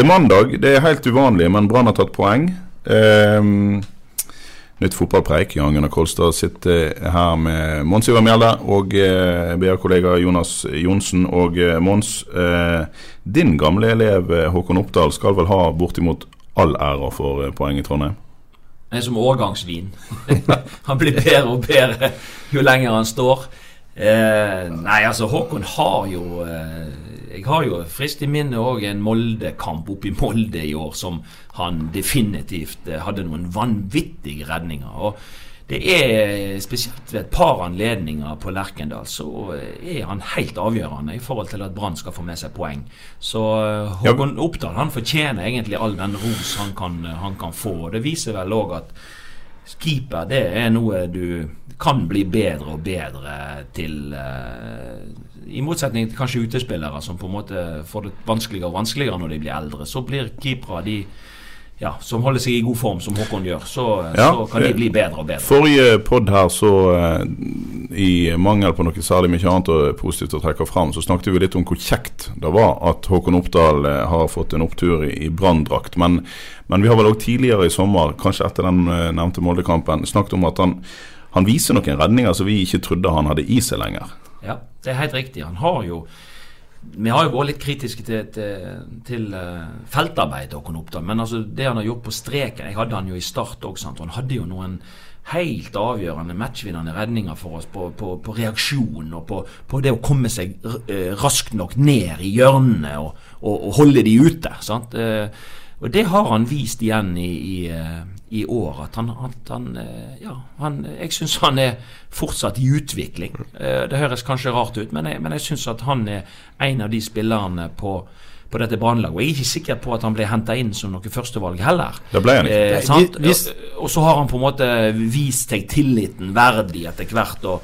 Det er mandag. Det er helt uvanlig, men Brann har tatt poeng. Um, nytt fotballpreik. Jan Gunnar Kolstad sitter her med Mons Ivar Mjelde og eh, BA-kollega Jonas Johnsen. Og eh, Mons, eh, din gamle elev eh, Håkon Oppdal skal vel ha bortimot all æra for eh, poeng i Trondheim? Han er som årgangsvin. han blir bedre og bedre jo lenger han står. Eh, nei, altså, Håkon har jo eh, Jeg har jo frist i minne òg en Molde-kamp oppe i Molde i år som han definitivt eh, hadde noen vanvittige redninger. Og det er spesielt ved et par anledninger på Lerkendal så er han helt avgjørende i forhold til at Brann skal få med seg poeng. Så eh, Håkon Oppdal han fortjener egentlig all den ros han kan, han kan få. og Det viser vel òg at keeper det er noe du kan bli bedre og bedre til. eh, I motsetning til kanskje utespillere som på en måte får det vanskeligere og vanskeligere når de blir eldre. Så blir keepere de ja, som holder seg i god form, som Håkon gjør, så, Ja, så kan de eh, bli bedre og bedre. Forrige pod her, så eh, i mangel på noe særlig mye annet og positivt å trekke fram, så snakket vi litt om hvor kjekt det var at Håkon Oppdal eh, har fått en opptur i, Branndrakt. Men, men vi har vel òg tidligere i sommer, kanskje etter den eh, nevnte Molde-kampen, snakket om at han, han viser noen redninger som vi ikke trodde han hadde i seg lenger. Ja, det er helt riktig. Han har jo Vi har jo vært litt kritiske til, til, til uh, feltarbeidet og Oppdal, men altså det han har gjort på streken Jeg hadde han jo i start òg, og Han hadde jo noen helt avgjørende matchvinnende redninger for oss på, på, på reaksjon og på, på det å komme seg uh, raskt nok ned i hjørnene og, og, og holde de ute. sant? Uh, og det har han vist igjen i, i, eh, i år. At han, han, han eh, Ja, han, jeg syns han er fortsatt i utvikling. Eh, Det høres kanskje rart ut, men jeg, men jeg syns at han er en av de spillerne på på dette brannlaget. Og Jeg er ikke sikker på at han ble henta inn som noe førstevalg heller. Det ble han ikke. Eh, sant? vi- hvis- Og, og så har han på en måte vist seg tilliten verdig etter hvert. og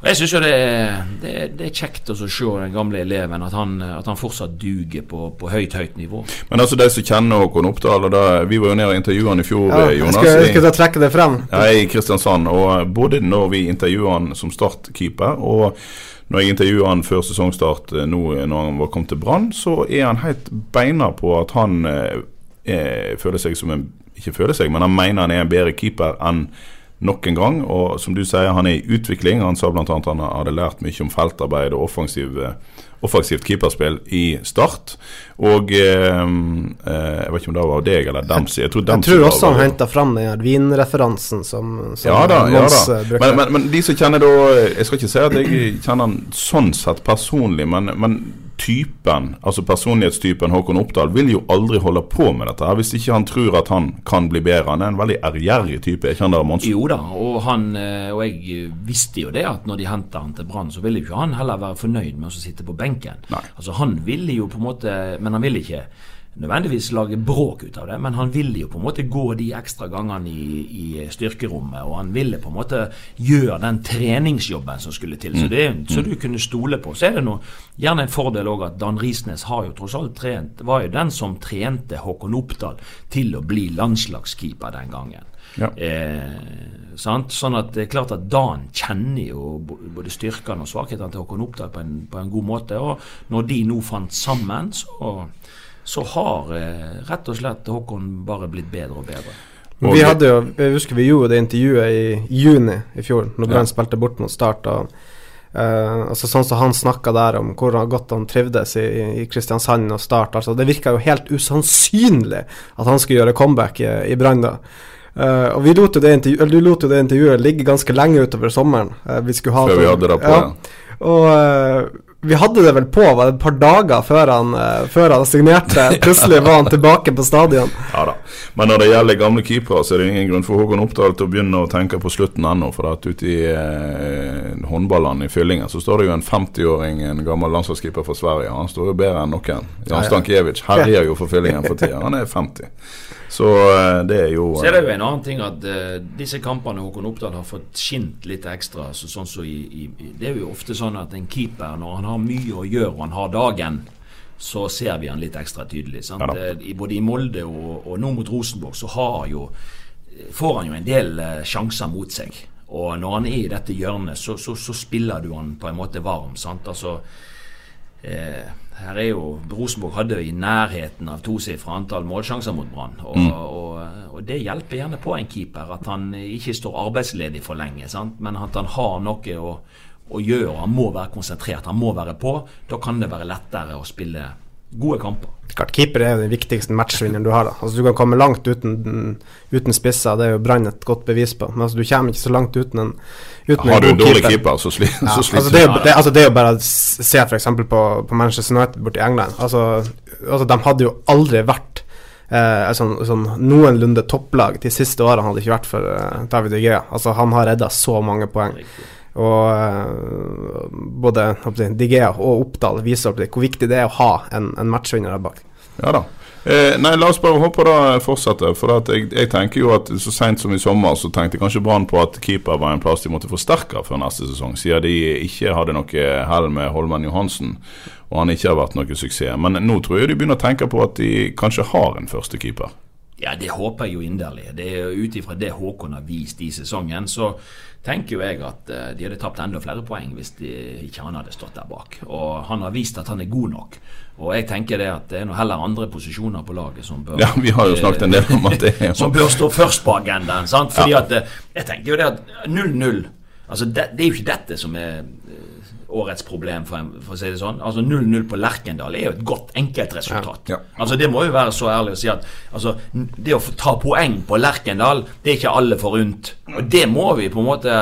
Jeg syns jo det er, det, er, det er kjekt å se den gamle eleven, at han, at han fortsatt duger på, på høyt, høyt nivå. Men altså de som kjenner Håkon Oppdal, og da, vi var jo nede og intervjuet han i fjor, Ja, eh, jeg Jonas. Skal, jeg i- trekke det frem. Ja, i Kristiansand. Og både når vi intervjuet han som startkeeper, og når jeg intervjuet han før sesongstart eh, nå når han var kommet til Brann, så er han helt beina på at han eh, er, føler seg som en Ikke føler seg, men han mener han er en bedre keeper enn nok en gang. Og som du sier, han er i utvikling. Han sa bl.a. han hadde lært mye om feltarbeid og offensiv, eh, offensivt keeperspill i Start. Og eh, eh, Jeg vet ikke om det var deg eller Dempsey. Jeg tror, Jeg Dempsey tror også han henta fram den her vinreferansen som, som ja da, ja da. eh. Men, men, men de som kjenner da Jeg skal ikke si at jeg kjenner han sånn sett personlig, men, men typen, altså personlighetstypen Håkon Oppdal, vil jo aldri holde på med dette her hvis ikke han tror at han kan bli bedre. Han er en veldig ærgjerrig type. Er ikke han der, Mons? Jo da, og, han, eh, og jeg visste jo det at når de henta han til Brann, så ville jo ikke han heller være fornøyd med å sitte på benken. Nei. Altså Han ville jo på en måte Men han ville ikke nødvendigvis lage bråk ut av det, men han ville jo på en måte gå de ekstra gangene i, i styrkerommet, og han ville på en måte gjøre den treningsjobben som skulle til. Så, det, så du kunne stole på. Så er det noe, gjerne en fordel òg at Dan Risnes har jo tross alt trent, var jo den som trente Håkon Oppdal til å bli landslagskeeper den gangen. Ja. Eh, sant? Sånn at det er klart at Dan kjenner jo både styrkene og svakhetene til Håkon Oppdal på en, på en god måte. Og når de nå fant sammen, så, så har eh, rett og slett Håkon bare blitt bedre og bedre. Vi hadde jo, jeg husker vi gjorde det intervjuet i juni i fjor, når Brann Ja. spilte bort mot Start. Og, uh, altså sånn som han snakka der om hvor godt han trivdes i, i Kristiansand og Start. Altså, det virka jo helt usannsynlig at han skulle gjøre comeback i, i Brann da. Uh, og vi lot jo det eller du lot jo det intervjuet ligge ganske lenge utover sommeren. Uh, vi skulle ha Før vi hadde det på. ja. Og, eh, vi hadde det vel på var det et par dager før han, eh, før han signerte. Plutselig var han tilbake på stadion. Ja da. Men når det gjelder gamle keepere, så er det ingen grunn for Håkon Oppdal til å begynne å tenke på slutten ennå. For at ute i eh, håndballene i Fyllingen så står det jo en 50-åring, en gammel landslagskeeper fra Sverige. Han står jo bedre enn noen. Jan Stankiewicz herjer jo for Fyllingen for tida. Han er 50. Så eh, det er jo Så er det jo en annen ting at uh, disse kampene Håkon Oppdal har fått skint litt ekstra. Så, sånn så i, i, det er jo ofte sånn at en keeper, når han har mye å gjøre og han har dagen, så ser vi han litt ekstra tydelig. Ja. Eh, I, både i Molde og, og nå mot Rosenborg så har jo, får han jo en del eh, sjanser mot seg. Og når han er i dette hjørnet, så, så, så spiller du han på en måte varm. Sant? Altså, eh, her er jo Rosenborg hadde i nærheten av tosifra antall målsjanser mot Brann. Og, Mm. og, og det hjelper gjerne på en keeper at han ikke står arbeidsledig for lenge, sant? men at han har noe å, å gjøre. Han må være konsentrert, han må være på. Da kan det være lettere å spille gode kamper. Klart, Keeper er jo den viktigste matchvinneren du har. da Altså Du kan komme langt uten, uten spisser, det er jo Brann et godt bevis på. Men altså, du kommer ikke så langt uten en, uten Har du en dårlig keeper, så, sli, Ja, så sliter altså, det, er jo, det, altså, det er jo bare å se f.eks. På, på Manchester United borti England. Altså, altså, de hadde jo aldri vært eh, sånn, sånn noenlunde topplag de siste årene, hadde ikke vært for eh, David De Gea. Altså, han har redda så mange poeng. Og eh, både håper jeg, De Gea og Oppdal viser opp det, hvor viktig det er å ha en, en matchvinner der bak. Ja da. Eh, nei, la oss bare håpe det fortsetter. For at jeg, jeg tenker jo at så seint som i sommer så tenkte kanskje Brann på at keeper var en plass de måtte forsterke før neste sesong, siden de ikke hadde noe hell med Holmen Johansen, og han ikke har vært noe suksess. Men nå tror jeg de begynner å tenke på at de kanskje har en førstekeeper. Ja, det håper jeg jo inderlig. Det er Ut ifra det Håkon har vist i sesongen, så tenker jo jeg at eh, de hadde tapt enda flere poeng hvis de, ikke han hadde stått der bak. Og han har vist at han er god nok. Og jeg tenker det at det er noe heller andre posisjoner på laget som bør Ja, vi har jo snakket en del om at det er Som bør stå først på agendaen. sant? Fordi at eh, Jeg tenker jo det at 0-0 Altså, det, det er jo ikke dette som er eh, årets problem, for, en- for å si det sånn. Altså 0-0 på Lerkendal er jo et godt enkeltresultat. Ja. Altså Det må jo være så ærlig å si at altså, det å ta poeng på Lerkendal, det er ikke alle forunt. Og det må vi på en måte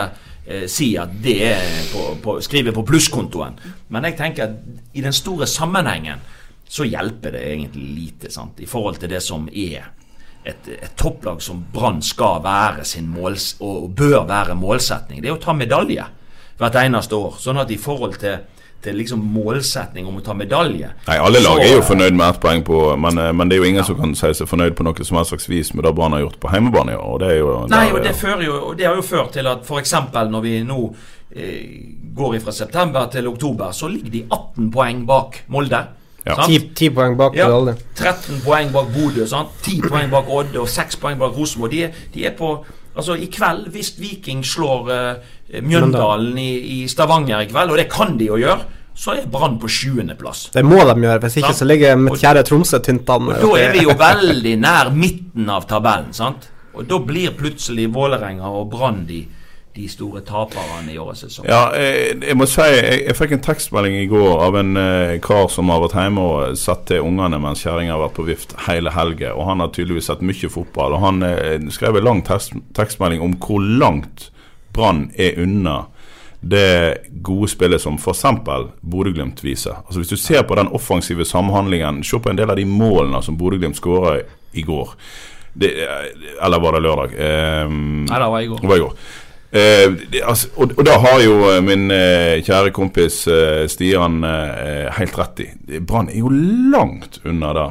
eh, si at det er på, på, skriver på plusskontoen. Men jeg tenker at i den store sammenhengen så hjelper det egentlig lite sant? i forhold til det som er et, et topplag som Brann skal være sin måls og bør være målsetning. Det er å ta medalje hvert eneste år. Sånn at i forhold til, til liksom målsetning om å ta medalje Nei, alle lag er jo fornøyd med ett poeng på men, eh, men det er jo ingen som kan si seg fornøyd på noe som helst slags vis med det Brann har gjort på hjemmebane i år. Og det er jo Nei, og det, fører jo, og det har jo ført til at f.eks. når vi nå eh, går fra september til oktober, så ligger de 18 poeng bak Molde. Ja. sant? Ti, ti poeng bak Ja, medalje. 13 poeng bak Bodø, sant? 10 poeng bak Odde og 6 poeng bak Rosenborg. De, de er på Altså, i kveld, hvis Viking slår eh, Mjøndalen i, i Stavanger i kveld, og det kan de jo gjøre, så er Brann på sjuendeplass. Det må de gjøre, hvis ikke Sant. så ligger mitt kjære Tromsø tynt an. Da er vi jo veldig nær midten av tabellen, sant? Og da blir plutselig Vålerenga og Brann de, de store taperne i årets sesong. Ja, jeg, jeg må si jeg, jeg fikk en tekstmelding i går av en eh, kar som har vært hjemme og satt til ungene mens kjerringa har vært på vift hele helga. Og han har tydeligvis sett mye fotball. Og han eh, skrev en lang tekst, tekstmelding om hvor langt Brann er unna det gode spillet som f.eks. Bodø-Glimt viser. Altså Hvis du ser på den offensive samhandlingen, se på en del av de målene som Bodø-Glimt skåra i går. Det, eller var det lørdag? Um, Nei, det var i går. var i går. Eh, det, altså, og, og da har jo eh, min eh, kjære kompis eh, Stian eh, helt rett i. Brann er jo langt unna det.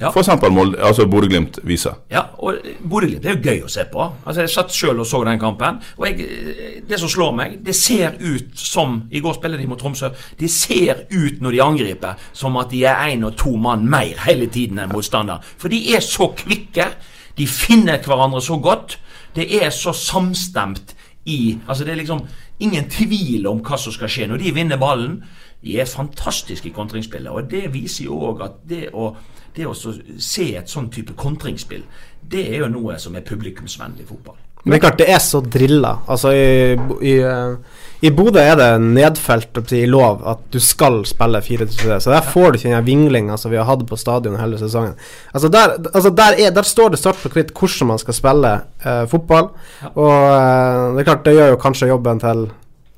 Ja. Molde, altså Bodø-Glimt viser. Ja, og Bodø-Glimt er jo gøy å se på. Altså Jeg satt sjøl og så den kampen. Og jeg, Det som slår meg, det ser ut som I går spiller de mot Tromsø. Det ser ut når de angriper, som at de er én og to mann mer hele tiden enn motstander. For de er så kvikke. De finner hverandre så godt. Det er så samstemt i Altså Det er liksom ingen tvil om hva som skal skje når de vinner ballen. De er fantastiske i kontringsspillet, og det viser jo òg at det å, det å se et sånn type kontringsspill, det er jo noe som er publikumsvennlig fotball. Men det er klart, det er så drilla. Altså, i, i, eh, i Bodø er det nedfelt i lov at du skal spille 4-3, så der får du ikke den vinglinga som vi har hatt på stadion hele sesongen. Altså, der, altså der, er, der står det svart på hvitt hvordan man skal spille eh, fotball, og eh, det er klart, det gjør jo kanskje jobben til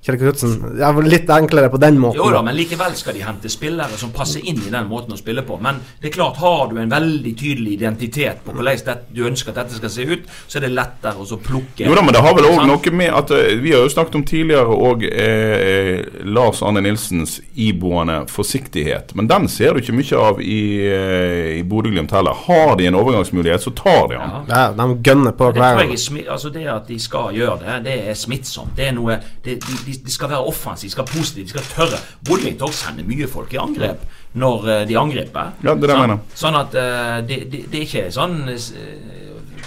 Kjell Knutsen. Det er litt enklere på den måten. Jo da, men likevel skal de hente spillere som passer inn i den måten å spille på. Men det er klart, har du en veldig tydelig identitet på hvordan det, du ønsker at dette skal se ut, så er det lettere å så plukke Jo da, men det har vel òg noe med at eh, Vi har jo snakket om tidligere òg eh, Lars Arne Nilsens iboende forsiktighet. Men den ser du ikke mye av i, eh, i Bodø-Glimt heller. Har de en overgangsmulighet, så tar de den. Ja. Ja, de gønner på hver gang. altså det at de skal gjøre det, det er smittsomt. Det er noe, det, de, de, de skal være offensive, de skal være positive, de skal tørre. Også sender mye folk i angrep når eh, de angriper. Ja, det er Sånn- mener. Sånn at eh, det, det, det er ikke sånn eh,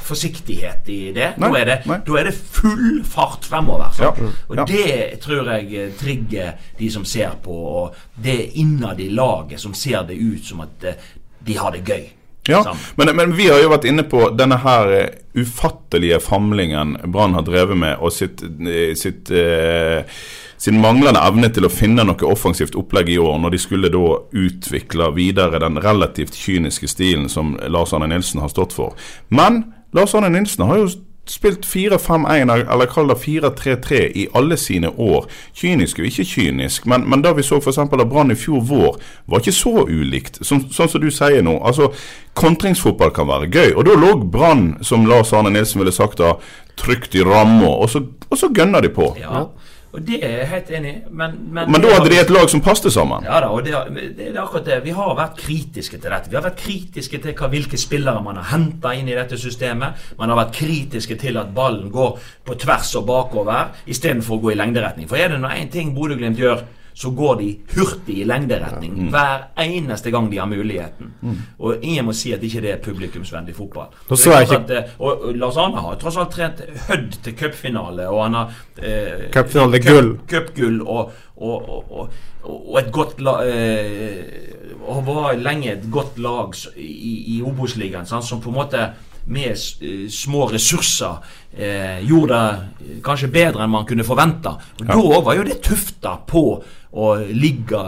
forsiktighet i det. Nei, da, er det da er det full fart fremover. Ja, Og ja. det tror jeg eh, trigger de som ser på, og det innad i laget som ser det ut som at eh, de har det gøy. Ja, men, men vi har jo vært inne på denne her eh, ufattelige famlingen Brann har drevet med, og sitt, eh, sitt eh, sin manglende evne til å finne noe offensivt opplegg i år, når de skulle da utvikle videre den relativt kyniske stilen som Lars Arne Nilsen har stått for. Men Lars Arne Nilsen har jo spilt 4-5-1, eller kall det 4-3-3, i alle sine år. Kynisk og ikke kynisk, men, men da vi så f.eks. av Brann i fjor vår, var ikke så ulikt. Som, sånn som du sier nå. altså Kontringsfotball kan være gøy. Og da lå Brann, som Lars Arne Nilsen ville sagt, da, trygt i ramma, og, og så gønner de på. Ja, og det er jeg helt enig i. Men, men, Men da hadde de et lag som passet sammen. Ja da, og det, det er akkurat det. Vi har vært kritiske til dette. Vi har vært kritiske til hva, hvilke spillere man har henta inn i dette systemet. Man har vært kritiske til at ballen går på tvers og bakover istedenfor å gå i lengderetning. For er det nå én ting Bodø-Glimt gjør, så går de hurtig i lengderetning hver eneste gang de har muligheten. Og ingen må si at ikke det er publikumsvennlig fotball. At, eh, og, og Lars Arne har tross alt trent Hødd til cupfinale, og han har eh, Cupfinale, gull. Cupgull og, og, og, og, og et godt lag eh, Og var lenge et godt lag i, i Obos-ligaen, som på en måte med eh, små ressurser eh, gjorde det kanskje bedre enn man kunne forvente. Og Da var jo det tufta på å ligge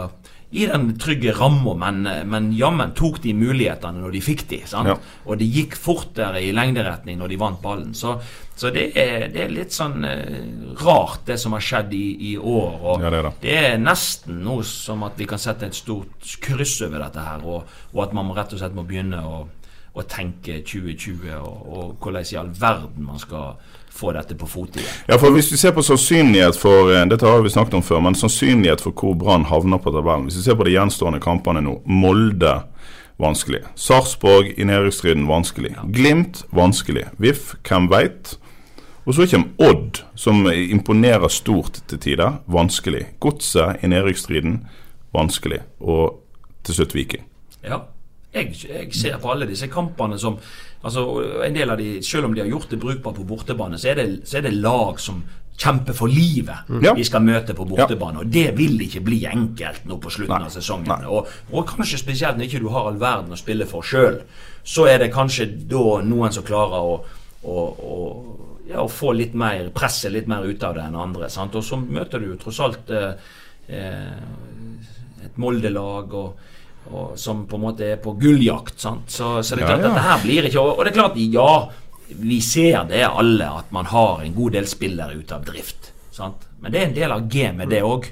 i den trygge ramma, men, men jammen tok de mulighetene når de fikk de. Sant? Ja. Og det gikk fortere i lengderetning når de vant ballen. Så, så det, er, det er litt sånn eh, rart, det som har skjedd i, i år. Og Ja, det er det er nesten noe som at vi kan sette et stort kryss over dette her, og, og at man rett og slett må begynne å, å tenke 2020, og, og hvordan i all verden man skal få dette på fot igjen. Ja, for Hvis vi ser på sannsynlighet for eh, dette har vi snakket om før, men sannsynlighet for hvor Brann havner på tabellen Hvis vi ser på de gjenstående kampene nå Molde vanskelig. Sarpsborg i nedrykksstriden vanskelig. Glimt vanskelig. VIF hvem veit? Og så kommer Odd, som imponerer stort til tider. Vanskelig. Godset i nedrykksstriden vanskelig. Og til slutt Viking. Ja. Jeg, jeg ser på alle disse kampene som altså en del av de, Selv om de har gjort det brukbart på bortebane, så er det, så er det lag som kjemper for livet Ja. de skal møte på bortebane. Og det vil ikke bli enkelt nå på slutten Nei. av sesongen. Og, og kanskje spesielt når ikke du har all verden å spille for sjøl, så er det kanskje da noen som klarer å, å, å ja, å få litt mer presse litt mer ut av det enn andre. Sant? Og så møter du jo tross alt eh, eh, et Molde-lag og, og, som på en måte er på gulljakt. Sant? Så, så det er klart ja. at dette her blir ikke Og det er klart, ja, vi ser det alle, at man har en god del spillere ute av drift. Sant? Men det er en del av gamet, det òg.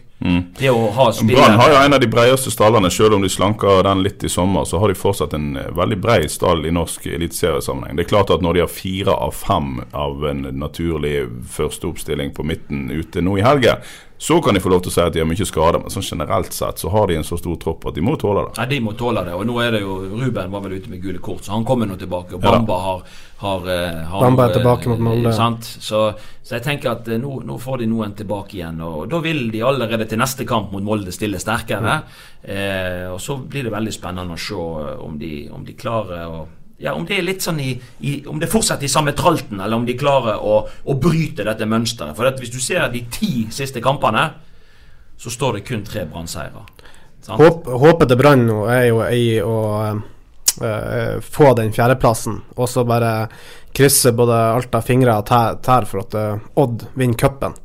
Det å ha Mm. Brann har jo en av de bredeste stallene, selv om de slanker den litt i sommer. Så har de fortsatt en eh, veldig bred stall i norsk eliteseriesammenheng. Det er klart at når de har fire av fem av en naturlig førsteoppstilling på midten ute nå i helgen, så kan de få lov til å si at de har mye skader. Men sånn generelt sett så har de en så stor tropp at de må tåle det. Ja, De må tåle det. Og nå er det jo Ruben var vel ute med gule kort, så han kommer nå tilbake. Og Ja. Bamba har, har, eh, har Bamba er eh, tilbake mot Molde. Så, så jeg tenker at eh, nå, nå får de noen tilbake igjen. Og da vil de allerede til neste kamp mot Molde stille sterkere. Eh, og så blir det veldig spennende å se eh, om de, om de klarer å ja, Om det er litt sånn i, i Om det fortsetter i samme tralten, eller om de klarer å, å bryte dette mønsteret. For hvis du ser de ti siste kampene, så står det kun tre Brann-seire. Håp, håpet til Brann nå er jo i å øh, få den fjerdeplassen, og så bare krysse både alt av fingre og tær, tær for at øh, Odd vinner cupen.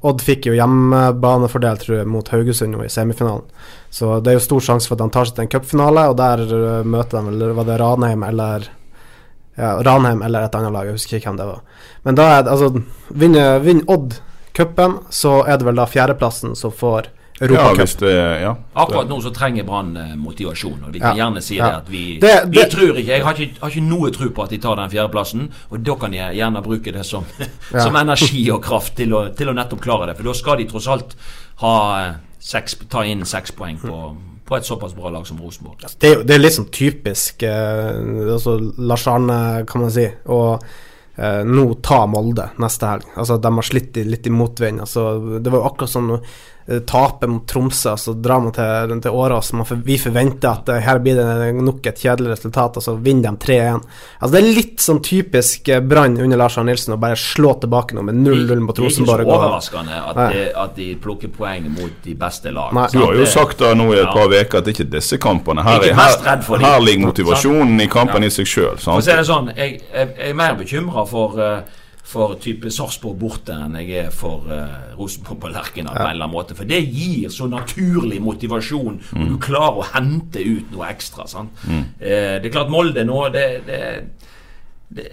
Odd fikk jo hjemmebanefordel tror jeg, mot Haugesund nå i semifinalen. Så det er jo stor sjanse for at de tar seg til en cupfinale, og der eh, møter de vel Var det Ranheim eller ja, Ranheim eller et annet lag, jeg husker ikke hvem det var. Men da er det altså Vinner vinner Odd cupen, så er det vel da fjerdeplassen som får Ja, hvis det Ja. Akkurat nå så trenger Brann eh, motivasjon, og vi kan Ja, gjerne si ja. det at vi, Det- vi tror ikke Jeg har ikke, har ikke noe tro på at de tar den fjerdeplassen, og da kan jeg gjerne bruke det som, Ja. som energi og kraft til å, til å nettopp klare det. For da skal de tross alt ha eh, seks, ta inn seks poeng på, på et såpass bra lag som Rosenborg. Det er det er litt sånn typisk eh, altså Lars Arne, kan man si. Og eh, nå ta Molde neste helg. Altså De har slitt litt i motvind. Altså, det var jo akkurat som eh, mot Tromsø, så drar man til, til Årås. For, vi forventer at eh, her blir det nok et kjedelig resultat, og så vinner de 3-1. Altså Det er litt sånn typisk eh, Brann under Lars Arne Nilsen å bare slå tilbake nå med 0-0 mot Det er ikke så Rosenborg. overraskende at, de, at de plukker poeng mot de beste lag. Nei. Du har jo sagt da nå i et Ja. par uker at det ikke er disse kampene. Her, er er- her, her ligger motivasjonen i kampen Ja. i seg sjøl. For å si det sånn, jeg, jeg, jeg er mer bekymra for, eh, for type Sarpsborg borte enn jeg er for uh, Rosenborg på Lerkendal på en eller annen måte. For det gir så naturlig motivasjon, og du klarer å hente ut noe ekstra. Sant? Eh, det er klart Molde nå det, det, det,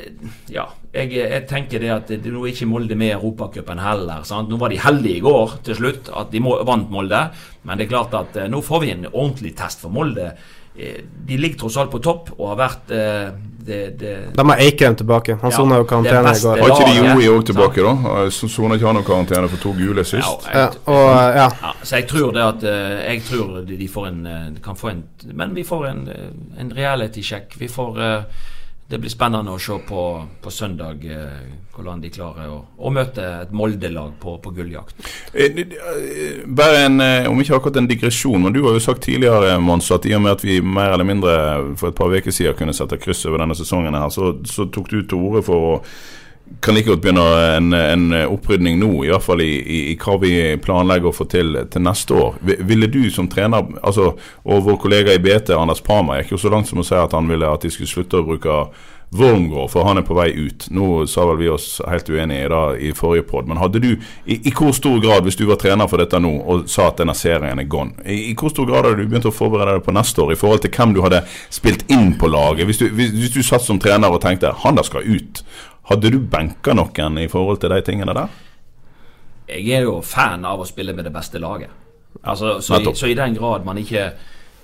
ja, jeg, jeg tenker det at det, nå er ikke Molde med i Europacupen heller. Sant? Nå var de heldige i går til slutt, at de må, vant Molde. Men det er klart at eh, nå får vi en ordentlig test for Molde. Eh, de ligger tross alt på topp og har vært eh, det, det, De har Eikrem tilbake. Han Ja, sona jo karantene i går. Har ikke de Joey òg tilbake, da? Sona soner ikke han noe karantene for to gule sist? Ja, Ja, og eh, ja. ja, så jeg tror det at eh, Jeg tror de, de får en eh, kan få en Men vi får en, eh, en reality-sjekk. Vi får eh, Det blir spennende å se på, på søndag eh, hvordan de klarer å, å møte et Molde-lag på, på gulljakt. Eh, eh, Bare en, om ikke akkurat en digresjon, men du har jo sagt tidligere Mons, at i og med at vi mer eller mindre for et par uker siden kunne sette kryss over denne sesongen, her, så, så tok du til orde for å kan like godt begynne en, en opprydning nå, i hvert fall i, i, i hva vi planlegger å få til til neste år. Vi- Ville du som trener, altså, og vår kollega i BT, Anders Parma, gikk jo så langt som å si at han ville at de skulle slutte å bruke Wormgård, for han er på vei ut. Nå sa vel vi oss helt uenige da i forrige pod, men hadde du i, i hvor stor grad, hvis du var trener for dette nå og sa at denne serien er gone, i hvor stor grad hadde du begynt å forberede deg på neste år i forhold til hvem du hadde spilt inn på laget? Hvis du, hvis, hvis du satt som trener og tenkte han der skal ut, hadde du benka noen i forhold til de tingene der? Jeg er jo fan av å spille med det beste laget. Altså, så, i, så i den grad man ikke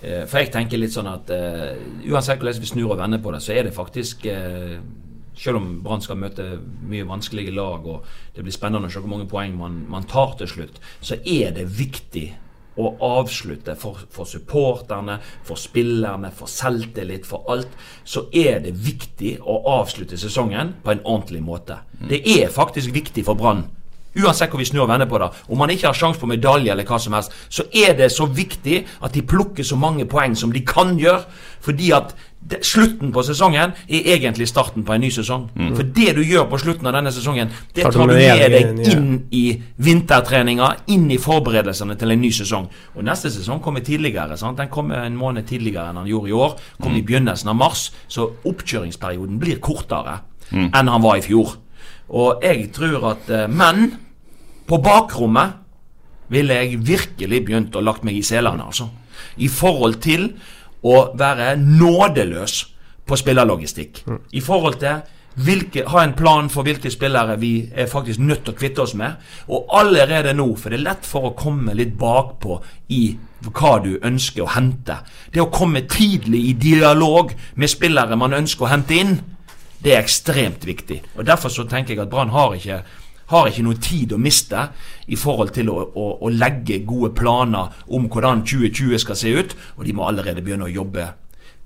eh, For jeg tenker litt sånn at uh, uansett hvordan vi snur og vender på det, så er det faktisk uh, Selv om Brann skal møte mye vanskelige lag, og det blir spennende å se hvor mange poeng man, man tar til slutt, så er det viktig å avslutte for, for supporterne, for spillerne, for selvtillit, for alt, så er det viktig å avslutte sesongen på en ordentlig måte. Det er faktisk viktig for Brann Uansett hvor vi snur og vender på det. Om man ikke har sjanse på medalje eller hva som helst, så er det så viktig at de plukker så mange poeng som de kan gjøre. Fordi at slutten på sesongen er egentlig starten på en ny sesong. For det du gjør på slutten av denne sesongen, det Tar du med deg inn i- vintertreninga, inn i forberedelsene til en ny sesong. Og neste sesong kommer tidligere. sant? Den kommer en måned tidligere enn han gjorde i år. Kommer i begynnelsen av mars. Så oppkjøringsperioden blir kortere enn han var i fjor. Og jeg tror at eh, Men på bakrommet ville jeg virkelig begynt å lagt meg i selene, altså. I forhold til å være nådeløs på spillerlogistikk. I forhold til hvilke, ha en plan for hvilke spillere vi er faktisk nødt til å kvitte oss med. Og allerede nå, for det er lett for å komme litt bakpå i hva du ønsker å hente. Det å komme tidlig i dialog med spillere man ønsker å hente inn, det er ekstremt viktig. Og Derfor så tenker jeg at Brann har ikke har ikke noe tid å miste i forhold til å, å, å legge gode planer om hvordan 2020 skal se ut, og de må allerede begynne å jobbe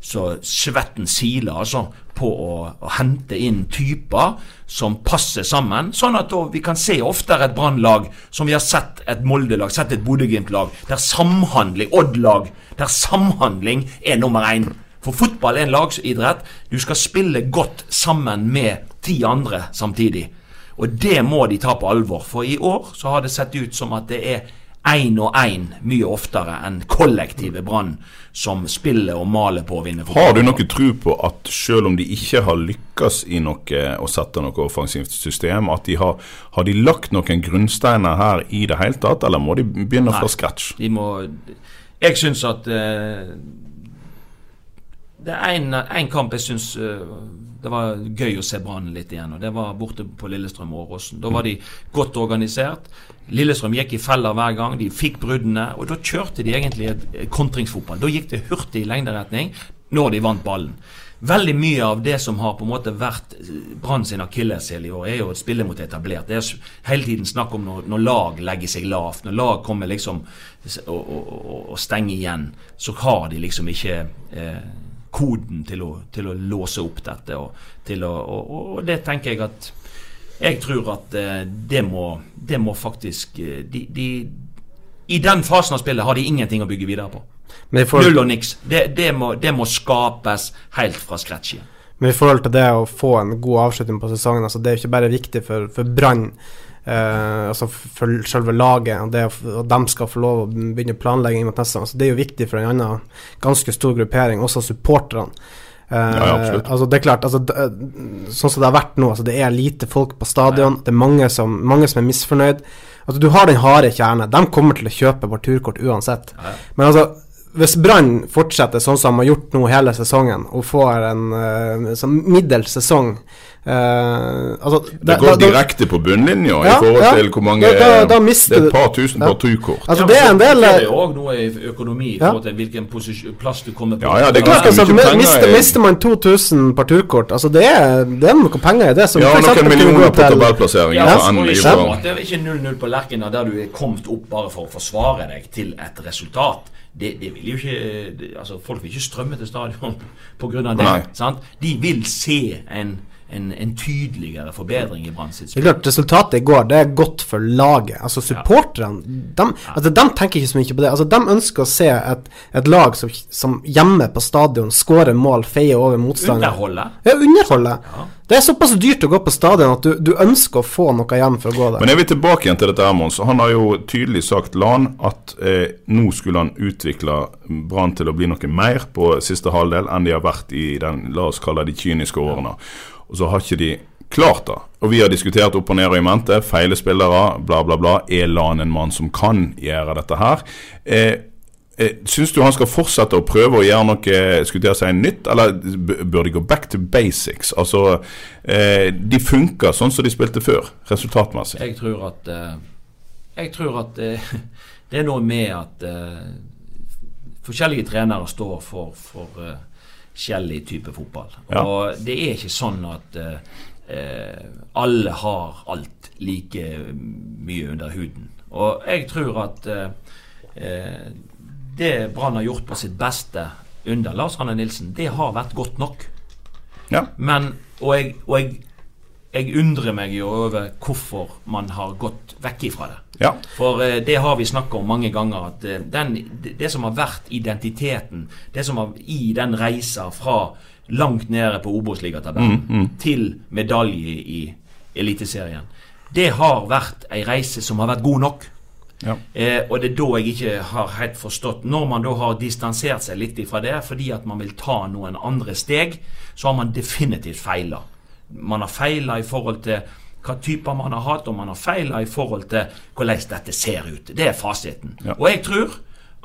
så svetten siler altså på å, å hente inn typer som passer sammen, sånn at vi kan se oftere et Brannlag som vi har sett et Molde-lag, sett et Bodø-Glimt-lag, der samhandling, Odd-lag, der samhandling er nummer én. For fotball er en lagsidrett. Du skal spille godt sammen med ti andre samtidig. Og det må de ta på alvor, for i år så har det sett ut som at det er én og én mye oftere enn kollektive Brann som spiller og maler på å vinne Har du noe tro på at selv om de ikke har lykkes i noe å sette noe offensivt system, at de har, har de lagt noen grunnsteiner her i det hele tatt, eller må de begynne fra Nei. scratch? De må Jeg syns at eh, Det er en kamp jeg syns det var gøy å se Brann litt igjen. og Det var borte på Lillestrøm og Åråsen. Da var de godt organisert. Lillestrøm gikk i feller hver gang. De fikk bruddene. Og da kjørte de egentlig et kontringsfotball. Da gikk det hurtig i lengderetning når de vant ballen. Veldig mye av det som har på en måte vært Brann sin akilleshæl i år, er jo å spille mot etablert. Det er hele tiden snakk om når, når lag legger seg lavt, når lag kommer liksom og, og, og stenger igjen, så har de liksom ikke eh, koden til å, til å, låse opp dette. Og, å, og, og, det tenker jeg at Jeg tror at eh, det, må, det må faktisk eh, de, de, I den fasen av spillet har de ingenting å bygge videre på. Får, Null og niks. Det, det, må, det, må, skapes helt fra scratch igjen. Men i forhold til det å få en god avslutning på sesongen, altså det er jo ikke bare viktig for, for Brann, eh, altså for selve laget, og det at de skal få lov å begynne planlegging mot neste gang. Så det er jo viktig for en annen ganske stor gruppering, også supporterne. Eh, ja. Altså det er klart, altså, det, Sånn som det har vært nå, altså det er lite folk på stadion. Det er mange som, mange som er misfornøyd. Altså Du har den harde kjerne. De kommer til å kjøpe vårt turkort uansett. Men altså hvis Brann fortsetter sånn som de har gjort nå hele sesongen, og får en uh, middels sesong uh, altså, Det går da, direkte på bunnlinja ja, i forhold ja, til hvor mange da, da, mister, Det er et par tusen ja. partukort. Altså, det er en del Det er òg noe i økonomi i forhold til hvilken plass du kommer på. Ja, ja, det er klart, altså, mister, mister, man 2000 parturkort, altså det er, det er noe penger i det. Som ja, noen millioner på tabellplassering. Ja, ja, det er ikke 0-0 på Lerkena der du er kommet opp bare for å forsvare deg til et resultat det, det, vil jo ikke det, altså Folk vil ikke strømme til stadion pga. det. De vil se en en, en, tydeligere forbedring i Brann sitt spill. Resultatet i går det er godt for laget. Altså Supporterne de, altså, de, tenker ikke så mye på det. Altså De ønsker å se et, et lag som, som, hjemme på stadion skårer mål, feier over motstanderen. Underholde. Ja, underholde. Ja. Det er såpass dyrt å gå på stadion at du, du, ønsker å få noe igjen for å gå der. Men er vi tilbake igjen til dette, Mons. Han har jo tydelig sagt Lan at eh, nå skulle han utvikle Brann til å bli noe mer på siste halvdel enn de har vært i den, la oss kalle de kyniske årene. Og så har ikke de klart det. Og vi har diskutert opp og ned og i mente. Feile spillere, bla, bla, bla. Er Lan en mann som kan gjøre dette her? Eh, eh, Syns du han skal fortsette å prøve å gjøre noe skulle jeg si, nytt, eller bør de gå back to basics? Altså, eh, De funker sånn som de spilte før, resultatmessig. Jeg tror at, eh, jeg tror at det er noe med at forskjellige trenere står for, for forskjellig type fotball. Ja. Og det er ikke sånn at eh, alle har alt like mye under huden. Og jeg tror at eh, det Brann har gjort på sitt beste under Lars Hanne Nilsen, det har vært godt nok. Ja. Men, og jeg, og jeg jeg undrer meg jo over hvorfor man har gått vekk ifra det. Ja. For eh, det har vi snakka om mange ganger. At eh, den, det som har vært identiteten, det som har i den reisa fra langt nede på Obos-ligatabellen mm, mm. til medalje i Eliteserien, det har vært ei reise som har vært god nok. Ja. Eh, og det er da jeg ikke har helt forstått Når man da har distansert seg litt ifra det fordi at man vil ta noen andre steg, så har man definitivt feila man har feila i forhold til hva typer man har hatt, og man har feila i forhold til hvordan dette ser ut. Det er fasiten. Ja. Og jeg tror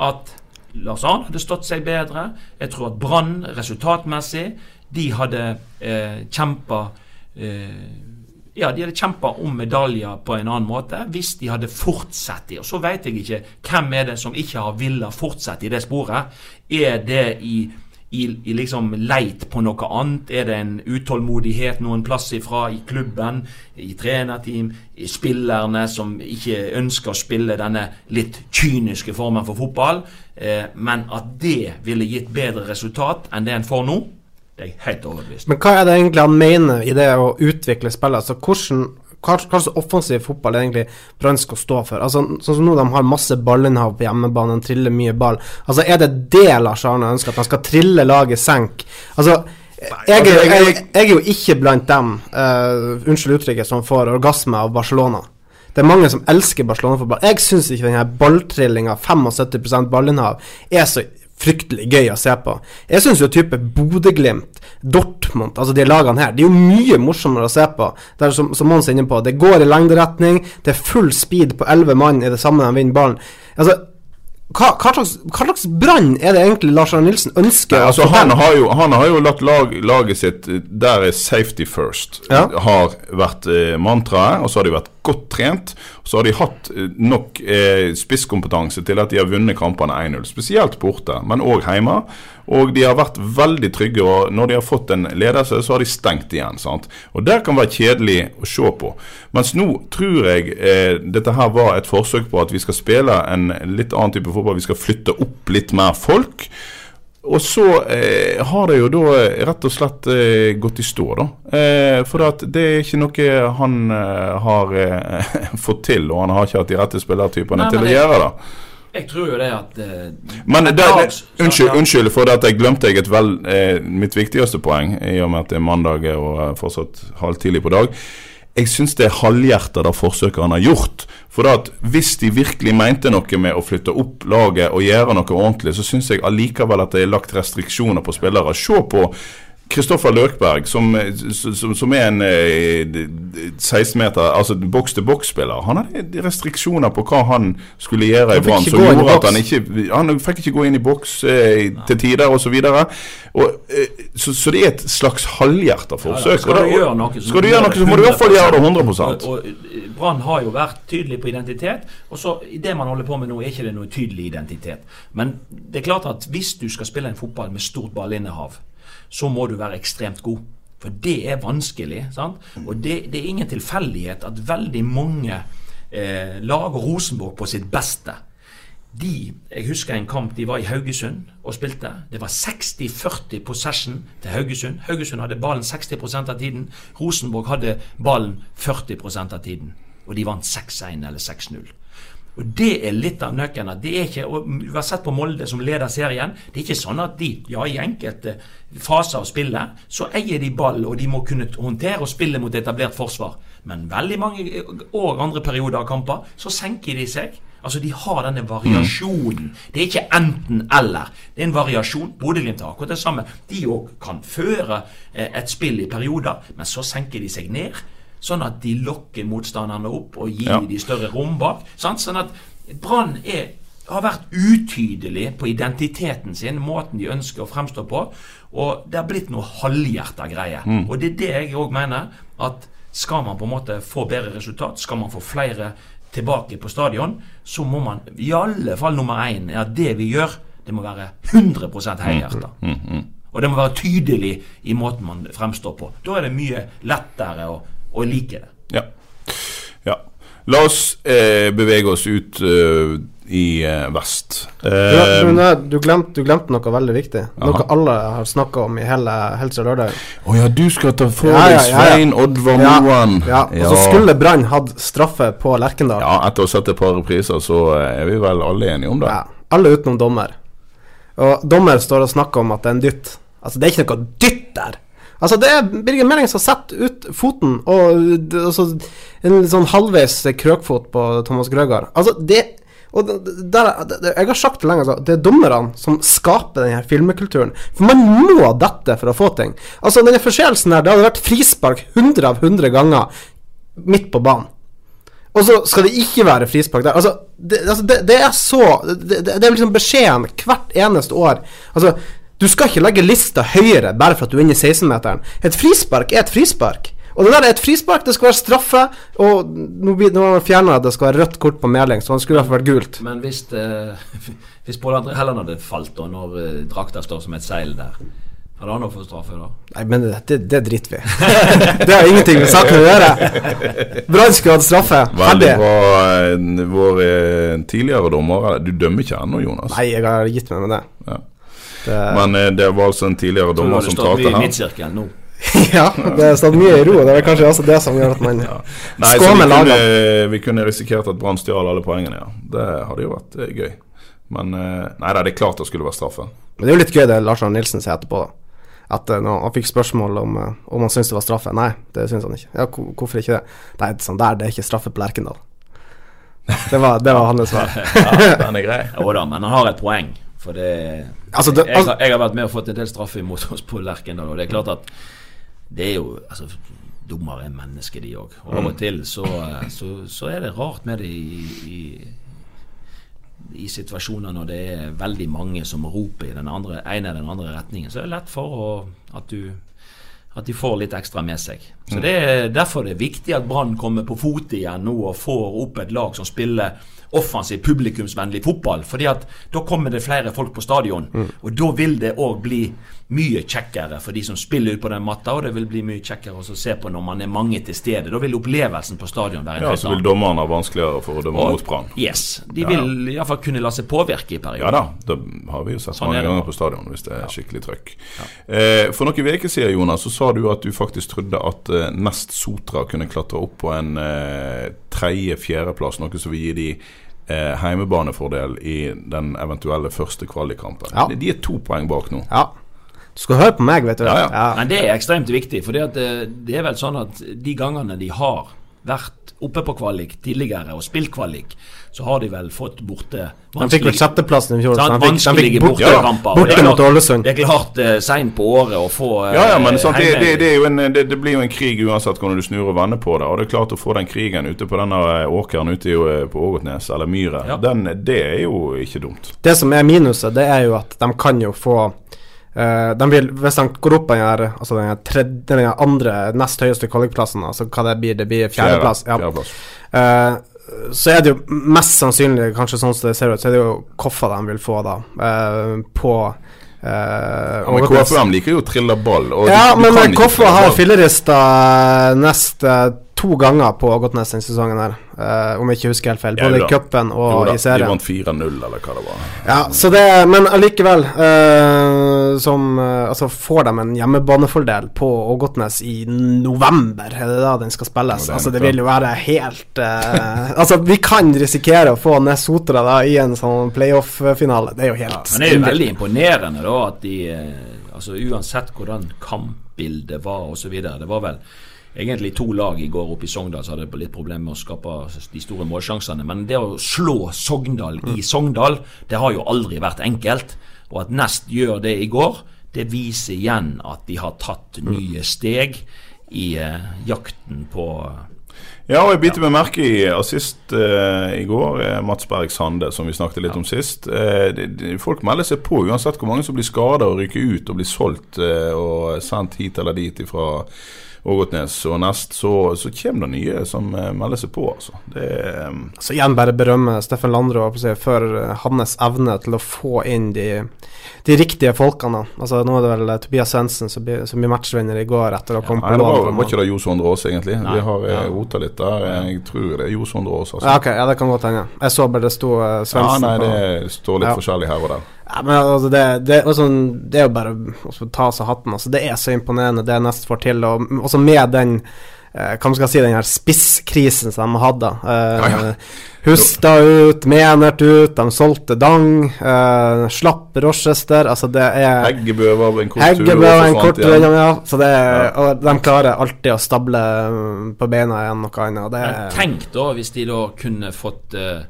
at Lars Arne hadde stått seg bedre. Jeg tror at Brann resultatmessig de hadde eh, kjempa eh, ja, de hadde kjempa om medaljer på en annen måte hvis de hadde fortsatt i. Og så veit jeg ikke hvem er det som ikke har villet fortsette i det sporet. Er det i i, i, liksom leit på noe annet? Er det en utålmodighet noen plass ifra i klubben, i trenerteam, i spillerne som ikke ønsker å spille denne litt kyniske formen for fotball? Eh, men at det ville gitt bedre resultat enn det en får nå, det er jeg helt overbevist Men hva er det egentlig han mener i det å utvikle spillet? Altså hvordan hva, slags offensiv fotball egentlig Brann skal stå for? Altså, sånn som nå De har masse ballinnhav på hjemmebane, de triller mye ball. Altså, Er det det Lars Arne ønsker, at han skal trille laget senk? Altså, jeg, altså, jeg, jeg, jeg, er jo ikke blant dem, uh, unnskyld uttrykket, som får orgasme av Barcelona. Det er mange som elsker Barcelona-fotball. Jeg syns ikke denne balltrillinga, 75 ballinnhav, er så fryktelig gøy å se på. Jeg syns jo type Bodø-Glimt, Dortmund, altså de lagene her, det er jo mye morsommere å se på. Det er som, som Mons er inne på, det går i lengderetning, det er full speed på elleve mann i det samme de vinner ballen. Altså, hva, hva slags, slags brann er det egentlig Lars Arne Nilsen ønsker Nei, altså, han, har jo, han har jo latt lag, laget sitt Der er safety first. Ja. Har vært eh, mantraet, og så har de vært godt trent. Så har de hatt eh, nok eh, spisskompetanse til at de har vunnet kampene 1-0. Spesielt borte, men òg hjemme. Og de har vært veldig trygge, og når de har fått en ledelse, så har de stengt igjen. sant? Og Det kan være kjedelig å se på. Mens nå tror jeg eh, dette her var et forsøk på at vi skal spille en litt annen type fotball. Vi skal flytte opp litt mer folk. Og så eh, har det jo da eh, rett og slett eh, gått i stå, da. Eh, for det er ikke noe han eh, har eh, fått til, og han har ikke hatt de rette spillertypene til å gjøre det. Jeg tror jo det at Men det, det, unnskyld, unnskyld for at jeg glemte jeg et vel, mitt viktigste poeng, i og med at det er mandag og fortsatt halv tidlig på dag. Jeg syns det er halvhjertet det forsøket han har gjort. For at hvis de virkelig mente noe med å flytte opp laget og gjøre noe ordentlig, så syns jeg allikevel at det er lagt restriksjoner på spillere. Se på Kristoffer Løkberg, som, som, som er en eh, 16 meter, altså boks-til-boks-spiller. Han hadde restriksjoner på hva han skulle gjøre i Brann, som gjorde at han ikke Han fikk ikke gå inn i boks eh, til tider osv. Så, så det er et slags halvhjerta forsøk. Skal og du gjøre noe, så skal du gjøre noe, så må du i hvert fall gjøre det 100 Og, og eh, Brann har jo vært tydelig på identitet. Og så i det man holder på med nå, er ikke det noe tydelig identitet. Men det er klart at hvis du skal spille en fotball med stort ballinnehav, så må du være ekstremt god. For det er vanskelig. sant? Og det, det er ingen tilfeldighet at veldig mange eh, lager Rosenborg på sitt beste. De, Jeg husker en kamp de var i Haugesund og spilte. Det var 60-40 possession til Haugesund. Haugesund hadde ballen 60% av tiden. Rosenborg hadde ballen 40% av tiden. Og de vant 6-1 eller 6-0. Og Det er litt av nøkkelen. det og Du har sett på Molde som leder serien. Det er ikke sånn at de, ja i enkelte faser av spillet, så eier de ball, og de må kunne håndtere og spille mot etablert forsvar. Men veldig mange år, andre perioder av kamper, så senker de seg. Altså De har denne variasjonen. Det er ikke enten-eller. Det er en variasjon. Bodø-Glimt har akkurat det samme. De òg kan føre eh, et spill i perioder, men så senker de seg ned. Sånn at de lokker motstanderne opp og gir Ja. de større rom bak. Sant? Sånn at Brann har vært utydelig på identiteten sin, måten de ønsker å fremstå på. Og det har blitt noe halvhjerta greie. Og det er det jeg òg mener. At skal man på en måte få bedre resultat, skal man få flere tilbake på stadion, så må man i alle fall nummer én er at det vi gjør, det må være 100% mm. Og det må være tydelig i måten man fremstår på. Da er det mye lettere å, å liker det. Ja. ja. La oss eh, bevege oss ut uh, i eh, vest. Du, Eh, du, du, glemte, du glemte noe veldig viktig. Noe alle har snakka om i hele Helse lørdag. Å ja, du skal ta for deg ja, ja, ja. Svein Oddvar Ja, Moen. ja. Og så skulle Brann hatt straffe på Lerkendal. Ja, etter å ha sett et par repriser, så er vi vel alle enige om det. Ja, alle utenom dommer. Og dommer står og snakker om at det er en dytt. Altså, det er ikke noe dytt der. Altså, det er Birger Meling som setter ut foten, og altså, en sånn halvveis krøkfot på Thomas Grøgaard. Altså, det og der, Jeg har sagt det lenge, altså. Det er dommerne som skaper denne filmekulturen. For man må dette for å få ting. Altså, denne forseelsen her, det hadde vært frispark 100 av 100 ganger midt på banen. Og så skal det ikke være frispark der. Altså, det, altså, det, det er så det, det er liksom beskjeden hvert eneste år. Altså, du skal ikke legge lista høyere bare for at du er inne i 16-meteren. Et frispark er et frispark. Og det der er et frispark, det skal være straffe. Og nå blir- man fjerna at det skal være rødt kort på Meling, så det skulle i hvert fall vært gult. Men hvis, eh, hvis Pål André Helland hadde falt, og når eh, drakta står som et seil der, hadde han fått straffe da? Nei, men det, det, det driter vi det har ingenting med saken å gjøre. Brann skulle hatt straffe. Veldig Ferdig. bra. Vår eh, tidligere dommer Du dømmer ikke ennå, Jonas. Nei, jeg har gitt meg med det. Ja. Det Men eh, det var altså en tidligere dommer som talte her. nå? ja, det har stått mye i ro. Det er kanskje også det som gjør at man Nei, så med kunne, lagene. vi kunne risikert at Brann stjal alle poengene, ja. Det hadde jo vært eh, gøy. Men eh, nei da, det er klart det skulle vært straffe. Men det er jo litt gøy det Lars Arne Nilsen sier etterpå. da At eh, når han fikk spørsmål om, eh, om han syntes det var straffe. Nei, det syns han ikke. Ja, Hvorfor ikke det? Nei, sånn der, det er ikke straffe på Lerkendal. Det var, det var hans svar. Ja, den er grei. Jo da, men han har et poeng. For det, Altså, det- jeg, har, jeg har vært med og fått en del straffe imot oss på Lerkendal, og det er klart at det er jo altså, Dommere er mennesker, de òg. Og av og til så, så, så er det rart med det i, i i situasjoner når det er veldig mange som roper i den andre, ene eller den andre retningen, så er det lett for å, at du at de får litt ekstra med seg. Så det er Derfor det er viktig at Brann kommer på fote igjen nå og får opp et lag som spiller offensiv, publikumsvennlig fotball. fordi at da kommer det flere folk på stadion. Og da vil det òg bli mye kjekkere for de som spiller ut på den matta, og det vil bli mye kjekkere å se på når man er mange til stede. Da vil opplevelsen på stadion være en Ja, helt så vil dommerne ha vanskeligere for å dømme mot Brann. Yes. De Ja, vil iallfall kunne la seg påvirke i perioden. Ja da, det har vi jo sett Sånn mange er ganger på stadion hvis det er skikkelig trøkk. Eh, for noen uker siden Jonas, så sa du at du faktisk trodde at eh, Nest Sotra kunne klatre opp på en eh, tredje-fjerdeplass, noe som vil gi de eh, heimebanefordel i den eventuelle første kvalikkampen. Ja. De, er to poeng bak nå. Ja. Du skal høre på meg, vet du. Ja, ja. Men det er ekstremt viktig. For det, det er vel sånn at de gangene de har vært oppe på kvalik tidligere og spilt kvalik, så har de vel fått borte De fikk vel sjetteplassen i fjor. de fikk- de fikk borte, og borte det mot Ålesund. Det er klart uh, seint på året å få uh, Ja, ja, men sant, det, det, det, er jo en, det, det blir jo en krig uansett hvordan du snur og vender på det. Og det er klart å få den krigen ute på denne åkeren ute eh, på Ågotnes, eller Myre, Ja. den, det er jo ikke dumt. Det som er minuset, det er jo at de kan jo få eh, de vil, Hvis de går opp på den, her, altså den, her tredje, den her andre nest høyeste kvalikplassen, altså hva det blir, det blir fjerdeplass, ja. Eh, så er det jo mest sannsynlig, kanskje sånn som det ser ut, så er det jo Koffa de vil få da, uh, på Uh, Ja, men KFUM liker jo å trille ball. Ja, du- du men Koffa har fillerista nest to ganger på Ågotnes denne sesongen her, eh, om jeg ikke husker helt feil. Både i cupen Jo og da, i De vant 4-0, eller hva det var. Ja, så det Men allikevel, eh, som eh, Altså, får de en hjemmebanefordel på Ågotnes i november? Er det da den skal spilles? Ja, det altså, det vil jo være helt eh, Altså, vi kan risikere å få Nesotra da i en sånn playoff-finale. Det er jo helt Men det er jo veldig imponerende da at de eh, Altså Uansett hvordan kampbildet var osv. Det var vel egentlig to lag i går oppe i Sogndal som hadde litt problemer med å skape de store målsjansene. Men det å slå Sogndal i Sogndal, det har jo aldri vært enkelt. Og at Nest gjør det i går, det viser igjen at de har tatt nye steg i eh, jakten på Ja, og jeg biter meg merke i assist eh, i går, eh, Mats Berg Sande, som vi snakket litt om sist. Eh, de, de, folk melder seg på uansett hvor mange som blir skada og ryker ut og blir solgt eh, og sendt hit eller dit fra Ågotnes og Nest, så, så kommer det nye som eh, melder seg på, altså. Det er eh, Så igjen bare berømme Steffen si, for eh, hans evne til å få inn de, de riktige folkene. Altså Nå er det vel Tobias Svendsen som blir, som blir matchvinner i går etter å ha kommet Nei, på det var, var ikke det Jo Sondre Aas, egentlig. Nei. Vi har Ja. rota litt der. Jeg tror det er Jo Sondre Aas, altså. Ja, ok, ja, det kan godt hende. Jeg så bare det sto uh, Ja, nei, det står litt Ja. forskjellig her og der. Ja, men altså det, det, sånn, det er jo bare å ta av seg hatten. Altså, det er så imponerende det Nest får til. Og også med den eh, hva man skal si, den her spisskrisen som de hadde. Eh, Ja, ja. Husta ut, Menert ut, de solgte Dang. Eh, slapp Rochester. Altså, det er Heggebø var en kort tur. Heggebø og var en kort igjen. tur, ja. Så det, Ja. Og de klarer alltid å stable mm, på beina igjen noe annet. og Det, tenk da hvis de da kunne fått eh,